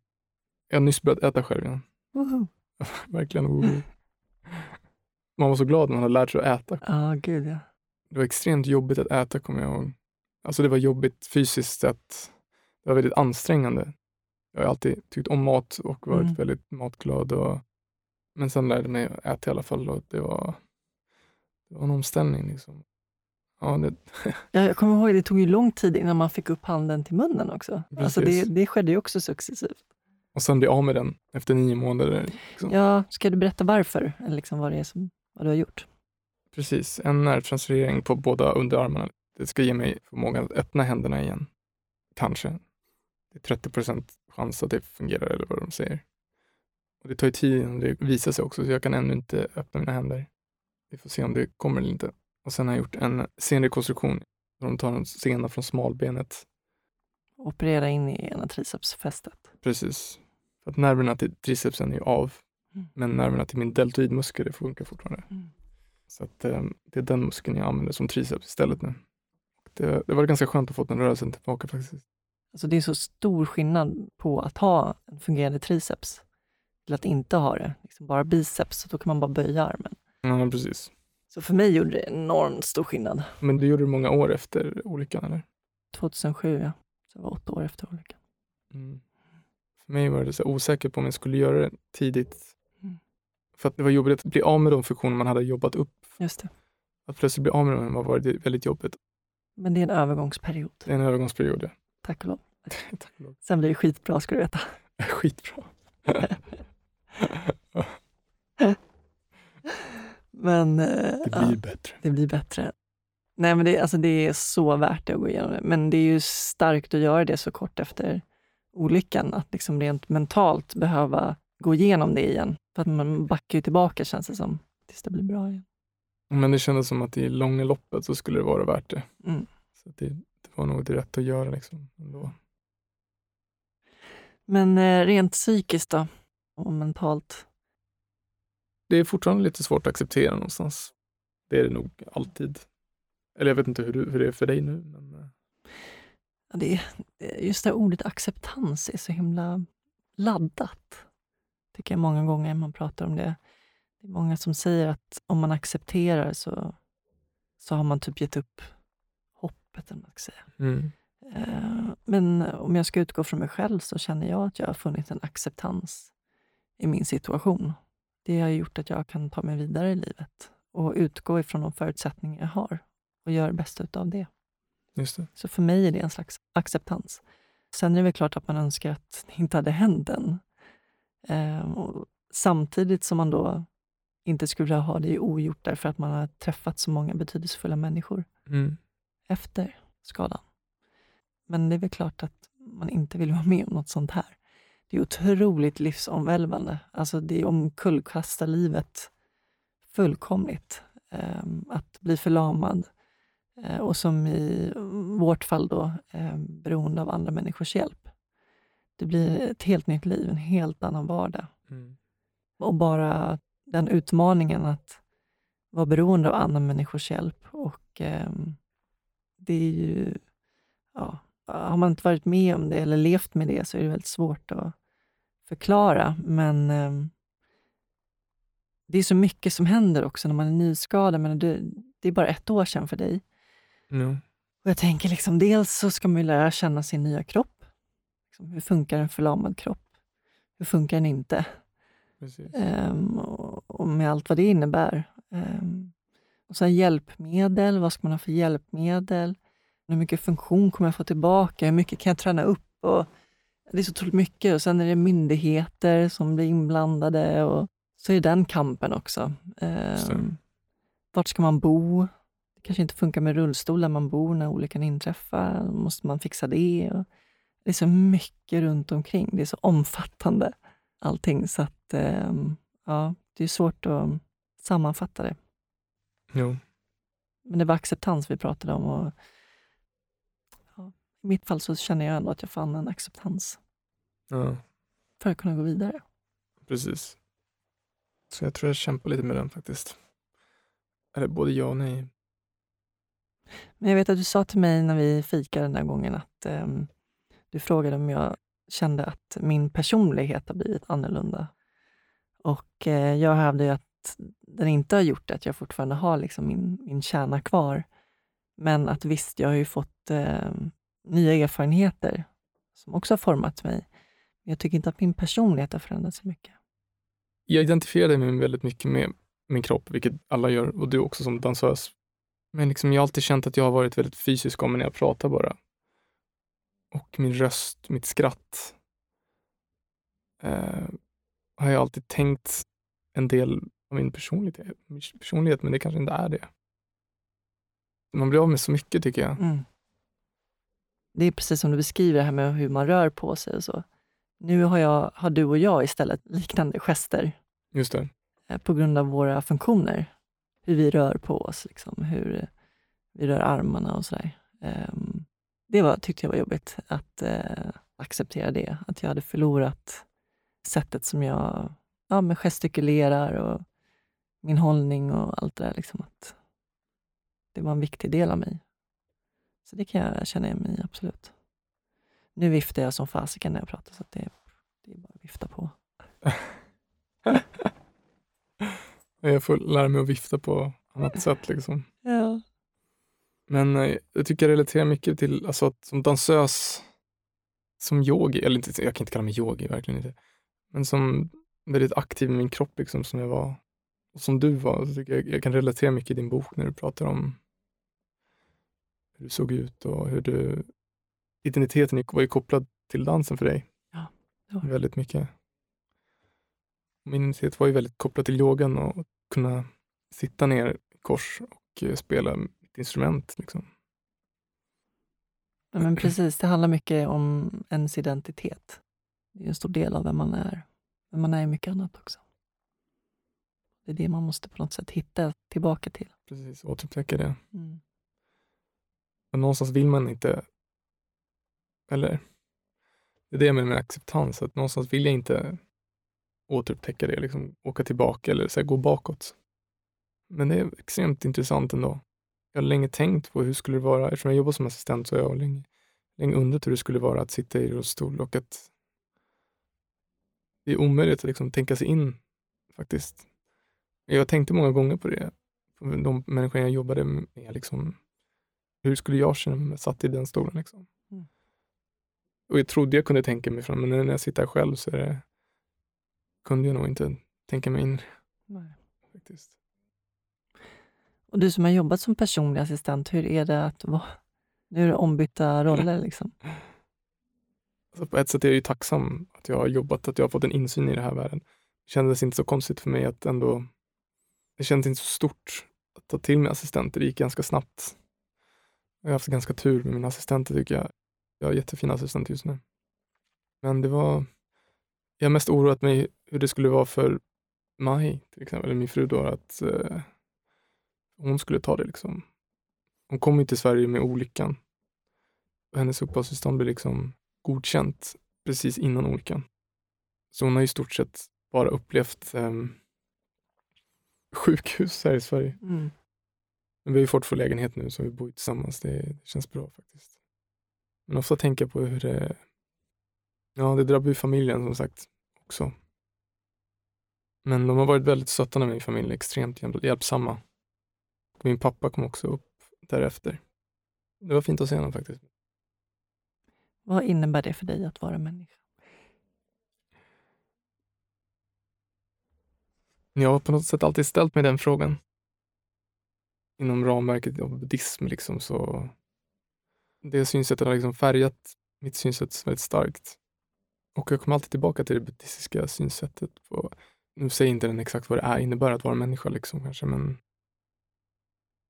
Jag har nyss börjat äta själv igen. Woho! Verkligen. woho. Man var så glad när man hade lärt sig att äta. Ja, gud ja. Det var extremt jobbigt att äta kommer jag ihåg. Alltså det var jobbigt fysiskt sett. Det var väldigt ansträngande. Jag har alltid tyckt om mat och varit Mm. väldigt matglad. Och, men sen lärde jag mig att äta i alla fall och det var, det var en omställning. Liksom. Ja, det, Ja, Jag kommer ihåg, det tog ju lång tid innan man fick upp handen till munnen också. Alltså det, det skedde ju också successivt. och sen bli av med den efter nio månader. Liksom. Ja, ska du berätta varför? Eller liksom vad det är som, vad du har gjort? Precis, en nervtransferering på båda underarmarna. Det ska ge mig förmågan att öppna händerna igen. Kanske. Det är 30 procent chans att det fungerar eller vad de säger. Och det tar ju tid innan det visar sig också, så jag kan ännu inte öppna mina händer. Vi får se om det kommer eller inte. Och sen har jag gjort en senrekonstruktion. där De tar en sena från smalbenet. Operera in i ena tricepsfästet. Precis. För att nerverna till tricepsen är av. Mm. Men nerverna till min deltoidmuskel funkar fortfarande. Mm. Så att, eh, det är den muskeln jag använder som triceps istället nu. Det, det var ganska skönt att få den rörelsen tillbaka faktiskt. Alltså det är så stor skillnad på att ha en fungerande triceps till att inte ha det. Liksom bara biceps, så då kan man bara böja armen. Ja, precis. Så för mig gjorde det enormt stor skillnad. Men det gjorde du många år efter olyckan, eller? 2007, ja. Så det var åtta år efter olyckan. Mm. För mig var det så osäker på om jag skulle göra det tidigt. Mm. För att det var jobbigt att bli av med de funktioner man hade jobbat upp. Just det. Att plötsligt bli av med dem var varit väldigt jobbigt. Men det är en övergångsperiod, Det är en övergångsperiod. ja. tack och lov. Tack och lov. Sen blir det skitbra, ska du veta. Skitbra. Men eh, Det ja, blir bättre. det blir bättre. Nej, men det, alltså det är så värt det att gå igenom det. Men det är ju starkt att göra det så kort efter olyckan. Att liksom rent mentalt behöva gå igenom det igen. För att man backar ju tillbaka känns det som, tills det blir bra igen. Men det kändes som att i långa loppet så skulle det vara värt det. Mm. Så det, det var nog det rätt att göra liksom. Ändå. Men eh, rent psykiskt då? Och mentalt? Det är fortfarande lite svårt att acceptera någonstans. Det är det nog alltid. Eller jag vet inte hur, du, hur det är för dig nu. Men, eh, Ja, det just det här ordet acceptans är så himla laddat. Tycker jag många gånger man pratar om det. Det är många som säger att om man accepterar så, så har man typ gett upp hoppet. Eller man ska säga. mm. Eh, Men om jag ska utgå från mig själv så känner jag att jag har funnit en acceptans i min situation. Det har gjort att jag kan ta mig vidare i livet och utgå ifrån de förutsättningar jag har och göra det bästa av det. Just det. Så för mig är det en slags acceptans. Sen är det väl klart att man önskar att det inte hade hänt än. Ehm, samtidigt som man då inte skulle ha det ogjort därför att man har träffat så många betydelsefulla människor Mm. efter skadan. Men det är väl klart att man inte vill vara med om något sånt här. Det är otroligt livsomvälvande. Alltså det omkullkastar livet fullkomligt. Ehm, att bli förlamad eh, och som i vårt fall då eh, beroende av andra människors hjälp. Det blir ett helt nytt liv, en helt annan vardag. Mm. Och bara den utmaningen att vara beroende av andra människors hjälp. Och ehm, det är ju, ja, har man inte varit med om det eller levt med det så är det väldigt svårt att förklara. Men ehm, det är så mycket som händer också när man är nyskadad. Men det, det är bara ett år sedan för dig. Ja. Och jag tänker liksom, dels så ska man ju lära känna sin nya kropp. Liksom, hur funkar en förlamad kropp? Hur funkar den inte? Ehm, och, och med allt vad det innebär. Ehm, och sen hjälpmedel, vad ska man ha för hjälpmedel? Hur mycket funktion kommer jag få tillbaka? Hur mycket kan jag träna upp? Och det är så otroligt mycket. Och sen är det myndigheter som blir inblandade. Och så är den kampen också. Ehm, vart ska man bo? Det kanske inte funkar med rullstol där man bor när olyckan inträffar. Måste man fixa det? Och det är så mycket runt omkring. Det är så omfattande allting. Så att, ehm, ja, det är svårt att sammanfatta det. Jo. Men det var acceptans vi pratade om. Och, I mitt fall så känner jag ändå att jag fann en acceptans Ja, för att kunna gå vidare. precis. Så jag tror jag kämpar lite med den faktiskt. Eller både ja och nej. Men jag vet att du sa till mig när vi fikade den där gången att ehm, du frågade om jag kände att min personlighet har blivit annorlunda. Och eh, jag hävdar ju att den inte har gjort det, att jag fortfarande har liksom min, min kärna kvar. Men att visst, jag har ju fått eh, nya erfarenheter som också har format mig. Men jag tycker inte att min personlighet har förändrats så mycket. Jag identifierade mig väldigt mycket med min kropp, vilket alla gör, och du också som dansös. Men liksom, jag har alltid känt att jag har varit väldigt fysisk om när jag pratar bara. Och min röst, mitt skratt, eh, har jag alltid tänkt en del av min personlighet, min personlighet, men det kanske inte är det. Man blir av med så mycket tycker jag. Mm. Det är precis som du beskriver det här med hur man rör på sig och så. Nu har, jag, har du och jag istället liknande gester Just det. eh, på grund av våra funktioner. Hur vi rör på oss, liksom, hur vi rör armarna och sådär. Ehm, det var, tyckte jag var jobbigt att eh, acceptera det, att jag hade förlorat sättet som jag ja, men gestikulerar och min hållning och allt det där. Liksom, att det var en viktig del av mig. Så det kan jag känna igen mig i, absolut. Nu viftar jag som fasiken när jag pratar, så det, det är bara att vifta på. Jag får lära mig att vifta på annat sätt. Liksom. Ja. Men eh, jag tycker jag relaterar mycket till, alltså att som dansös, som yogi, eller inte, jag kan inte kalla mig yogi, verkligen inte. Men som väldigt aktiv med min kropp, liksom, som jag var. Och som du var. Så tycker jag, jag kan relatera mycket i din bok när du pratar om hur du såg ut och hur du... Identiteten var ju kopplad till dansen för dig. Ja, det. Väldigt mycket. Min identitet var ju väldigt kopplad till yogan och kunna sitta ner i kors och eh, spela ett instrument. Liksom. Ja, men precis, det handlar mycket om ens identitet. Det är en stor del av vem man är. Men man är mycket annat också. Det är det man måste på något sätt hitta tillbaka till. Precis, återupptäcka det. Mm. Men någonstans vill man inte, eller det är det jag menar med acceptans, att någonstans vill jag inte återupptäcka det, liksom åka tillbaka eller så här, gå bakåt. Men det är extremt intressant ändå. Jag har länge tänkt på hur skulle det vara, eftersom jag jobbar som assistent så har jag länge, länge undrat hur det skulle vara att sitta i rullstol och att det är omöjligt att liksom tänka sig in faktiskt. Jag tänkte många gånger på det, på de människor jag jobbade med. Liksom, hur skulle jag känna mig satt i den stolen? Liksom? Mm. Och jag trodde jag kunde tänka mig fram, men när jag sitter här själv så det, kunde jag nog inte tänka mig in. Nej. faktiskt. Och du som har jobbat som personlig assistent, hur är det att vara... Nu är det ombytta roller. Liksom. Alltså på ett sätt är jag ju tacksam att jag har jobbat, att jag har fått en insyn i den här världen. Det kändes inte så konstigt för mig att ändå... Det kändes inte så stort att ta till mig assistenter. Det gick ganska snabbt. Jag har haft ganska tur med mina assistenter tycker jag. Jag har jättefina assistenter just nu. Men det var... Jag har mest oroat mig hur det skulle vara för Maj, till exempel, eller min fru då, att eh, hon skulle ta det liksom. Hon kom ju till Sverige med olyckan. Och hennes uppehållstillstånd blev liksom godkänt precis innan olyckan. Så hon har i stort sett bara upplevt eh, sjukhus här i Sverige. Mm. Men vi har ju fått få lägenhet nu så vi bor tillsammans. Det, det känns bra faktiskt. Men ofta tänker jag på hur det... Ja, det drabbar ju familjen som sagt också. Men de har varit väldigt stöttande min familj, extremt hjälp- hjälpsamma. Min pappa kom också upp därefter. Det var fint att se honom faktiskt. Vad innebär det för dig att vara människa? Jag har på något sätt alltid ställt mig den frågan. Inom ramverket av buddhism liksom så det synsättet har liksom färgat mitt synsätt väldigt starkt. Och jag kommer alltid tillbaka till det buddhistiska synsättet. På, nu säger inte den exakt vad det är, innebär att vara människa liksom kanske, men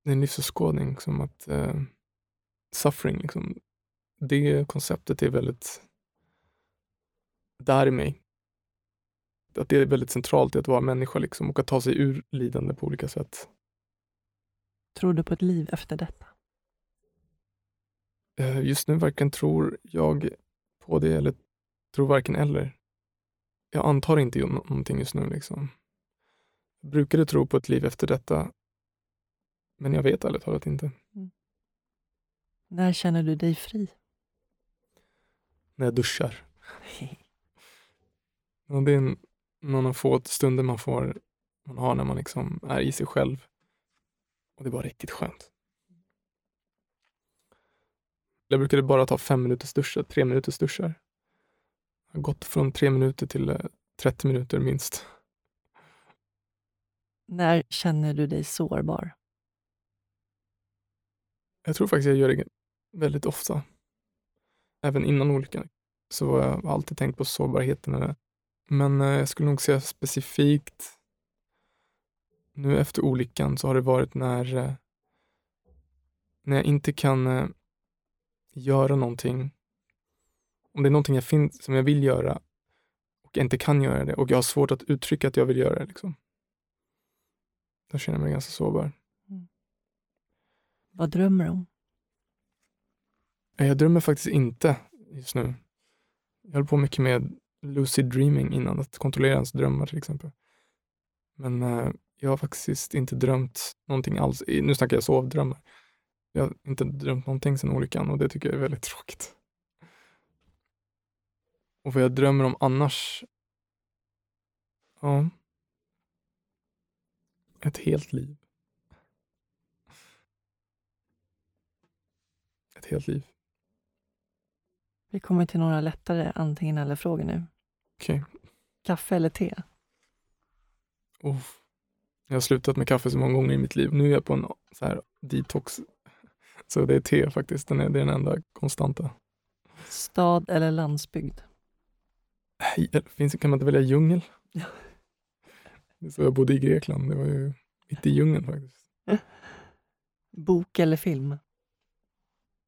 det är en livsåskådning liksom att eh, suffering, liksom, det konceptet är väldigt där i mig. Att det är väldigt centralt i att vara människa liksom, och att ta sig ur lidande på olika sätt. Tror du på ett liv efter detta? Eh, just nu varken tror jag på det eller tror varken eller. Jag antar inte någonting just nu. Liksom. Jag brukade tro på ett liv efter detta, men jag vet ärligt talat inte. Mm. När känner du dig fri? När jag duschar. det är en, någon av få stunder man, får, man har när man liksom är i sig själv. Och det bara riktigt skönt. Jag brukade bara ta fem minuters duschar, tre minuters duschar. Jag har gått från tre minuter till 30 eh, minuter minst. När känner du dig sårbar? Jag tror faktiskt jag gör det väldigt ofta. Även innan olyckan så har jag alltid tänkt på sårbarheten. Men eh, jag skulle nog säga specifikt nu efter olyckan så har det varit när, eh, när jag inte kan göra någonting, om det är någonting jag finns, som jag vill göra och jag inte kan göra det och jag har svårt att uttrycka att jag vill göra det, liksom. då känner jag mig ganska sårbar. Mm. Vad drömmer du om? Jag drömmer faktiskt inte just nu. Jag höll på mycket med lucid dreaming innan, att kontrollera ens drömmar till exempel. Men eh, jag har faktiskt inte drömt någonting alls. Nu snackar jag sovdrömmar. Jag har inte drömt någonting sedan olyckan och det tycker jag är väldigt tråkigt. Och vad jag drömmer om annars? Ja. Ett helt liv. Ett helt liv. Vi kommer till några lättare antingen eller-frågor nu. Okej. Okay. Kaffe eller te? Oh. Jag har slutat med kaffe så många gånger i mitt liv. Nu är jag på en så här detox så det är te faktiskt, den är, det är den enda konstanta. Stad eller landsbygd? Finns, kan man inte välja djungel? Så jag bodde i Grekland, det var ju mitt i djungeln faktiskt. Bok eller film?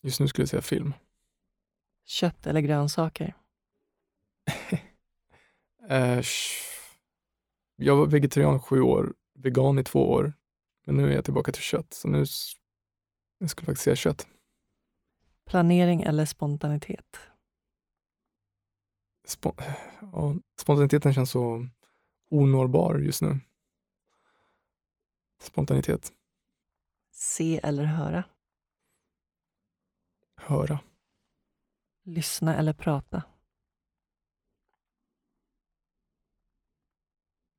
Just nu skulle jag säga film. Kött eller grönsaker? uh, jag var vegetarian sju år, vegan i två år, men nu är jag tillbaka till kött. Så nu jag skulle faktiskt säga kött. Planering eller spontanitet? Spo ja, spontaniteten känns så onårbar just nu. Spontanitet. Se eller höra? Höra. Lyssna eller prata?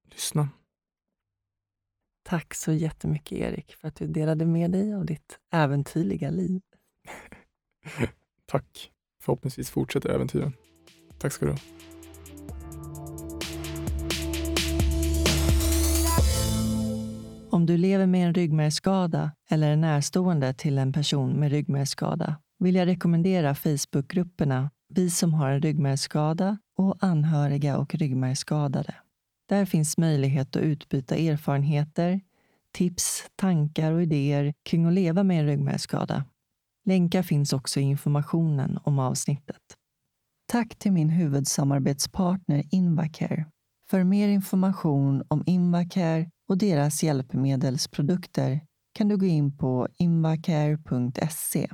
Lyssna. Tack så jättemycket Erik för att du delade med dig av ditt äventyrliga liv. Tack. Förhoppningsvis fortsätter äventyren. Tack ska du ha. Om du lever med en ryggmärgsskada eller är närstående till en person med ryggmärgsskada vill jag rekommendera Facebookgrupperna Vi som har en ryggmärgsskada och Anhöriga och ryggmärgsskadade. Där finns möjlighet att utbyta erfarenheter, tips, tankar och idéer kring att leva med en ryggmärgsskada. Länkar finns också i informationen om avsnittet. Tack till min huvudsamarbetspartner Invacare. För mer information om Invacare och deras hjälpmedelsprodukter kan du gå in på invacare.se.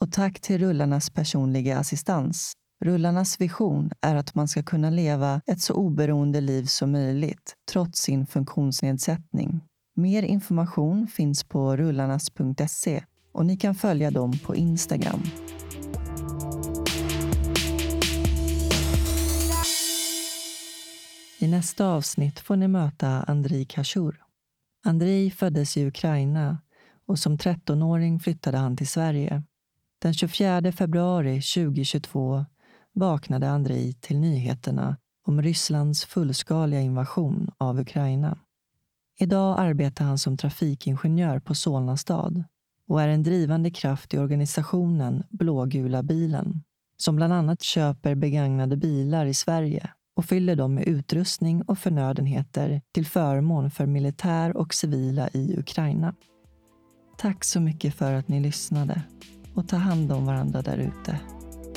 Och tack till Rullarnas personliga assistans Rullarnas vision är att man ska kunna leva ett så oberoende liv som möjligt trots sin funktionsnedsättning. Mer information finns på rullarnas.se och ni kan följa dem på Instagram. I nästa avsnitt får ni möta Andrei Kashur. Andrei föddes i Ukraina och som 13-åring flyttade han till Sverige. Den 24 februari 2022 vaknade Andrei till nyheterna om Rysslands fullskaliga invasion av Ukraina. Idag arbetar han som trafikingenjör på Solna stad och är en drivande kraft i organisationen Blågula bilen som bland annat köper begagnade bilar i Sverige och fyller dem med utrustning och förnödenheter till förmån för militär och civila i Ukraina. Tack så mycket för att ni lyssnade och ta hand om varandra där ute.